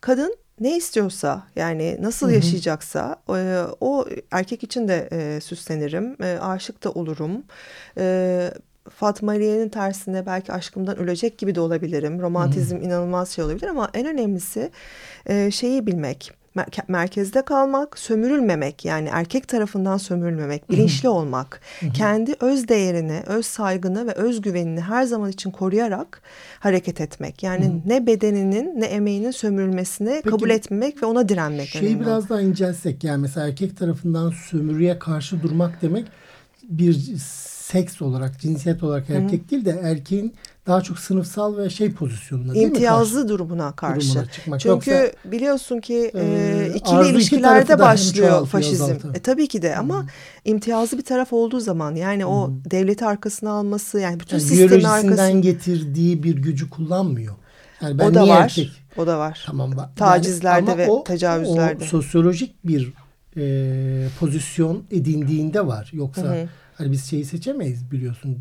kadın ne istiyorsa yani nasıl yaşayacaksa e, o erkek için de e, süslenirim, e, aşık da olurum. E, Fatma Aliye'nin tersine belki aşkımdan ölecek gibi de olabilirim. Romantizm inanılmaz şey olabilir ama en önemlisi e, şeyi bilmek. Mer- merkezde kalmak, sömürülmemek yani erkek tarafından sömürülmemek, bilinçli olmak, kendi öz değerini, öz saygını ve özgüvenini her zaman için koruyarak hareket etmek. Yani ne bedeninin ne emeğinin sömürülmesini kabul etmemek ve ona direnmek Şeyi biraz daha incelsek yani mesela erkek tarafından sömürüye karşı durmak demek bir seks olarak, cinsiyet olarak erkek değil de erkeğin daha çok sınıfsal ve şey pozisyonuna değil mi? İmtiyazlı durumuna karşı. Durumuna çıkmak. Çünkü Yoksa, biliyorsun ki e, e, ikili iki ilişkilerde hem başlıyor faşizm. E, tabii ki de ama imtiyazlı bir taraf olduğu zaman yani o devleti arkasına alması yani bütün yani sistemin arkasına getirdiği bir gücü kullanmıyor. Yani ben o da niye var. erkek? O da var. Tamam. Tacizlerde ama ve o- tecavüzlerde. O sosyolojik bir e, pozisyon edindiğinde var. Yoksa hani biz şeyi seçemeyiz biliyorsun.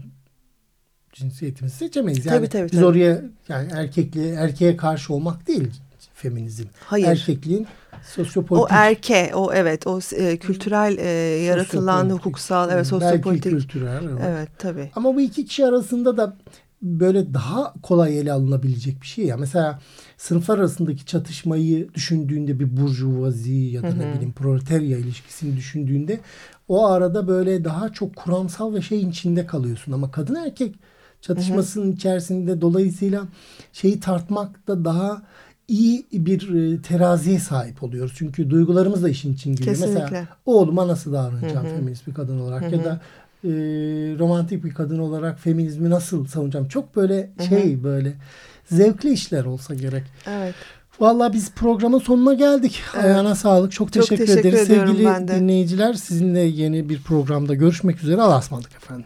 Cinsiyetimizi seçemeyiz. Yani Tabii, tabii, biz oraya yani erkekle erkeğe karşı olmak değil. feminizm. Hayır. Erkekliğin sosyopolitik. O erke, o evet, o e, kültürel e, yaratılan hukuksal, evet, hmm, sosyopolitik. Belki kültürel. Evet. Evet, tabii. Ama bu iki kişi arasında da böyle daha kolay ele alınabilecek bir şey ya. Mesela sınıflar arasındaki çatışmayı düşündüğünde bir burjuvazi ya da ne bileyim proletarya ilişkisini düşündüğünde o arada böyle daha çok kuramsal ve şeyin içinde kalıyorsun. Ama kadın erkek çatışmasının içerisinde dolayısıyla şeyi tartmakta daha iyi bir e, teraziye sahip oluyoruz. Çünkü duygularımız da işin için giriyor. Kesinlikle. Mesela oğluma nasıl davranacağım feminist bir kadın olarak ya da e, romantik bir kadın olarak feminizmi nasıl savunacağım? Çok böyle şey böyle zevkli işler olsa gerek. Evet. Vallahi biz programın sonuna geldik. Evet. Ayağına sağlık. Çok Çok teşekkür, teşekkür ederiz. Sevgili dinleyiciler sizinle yeni bir programda görüşmek üzere. Allah'a ısmarladık efendim.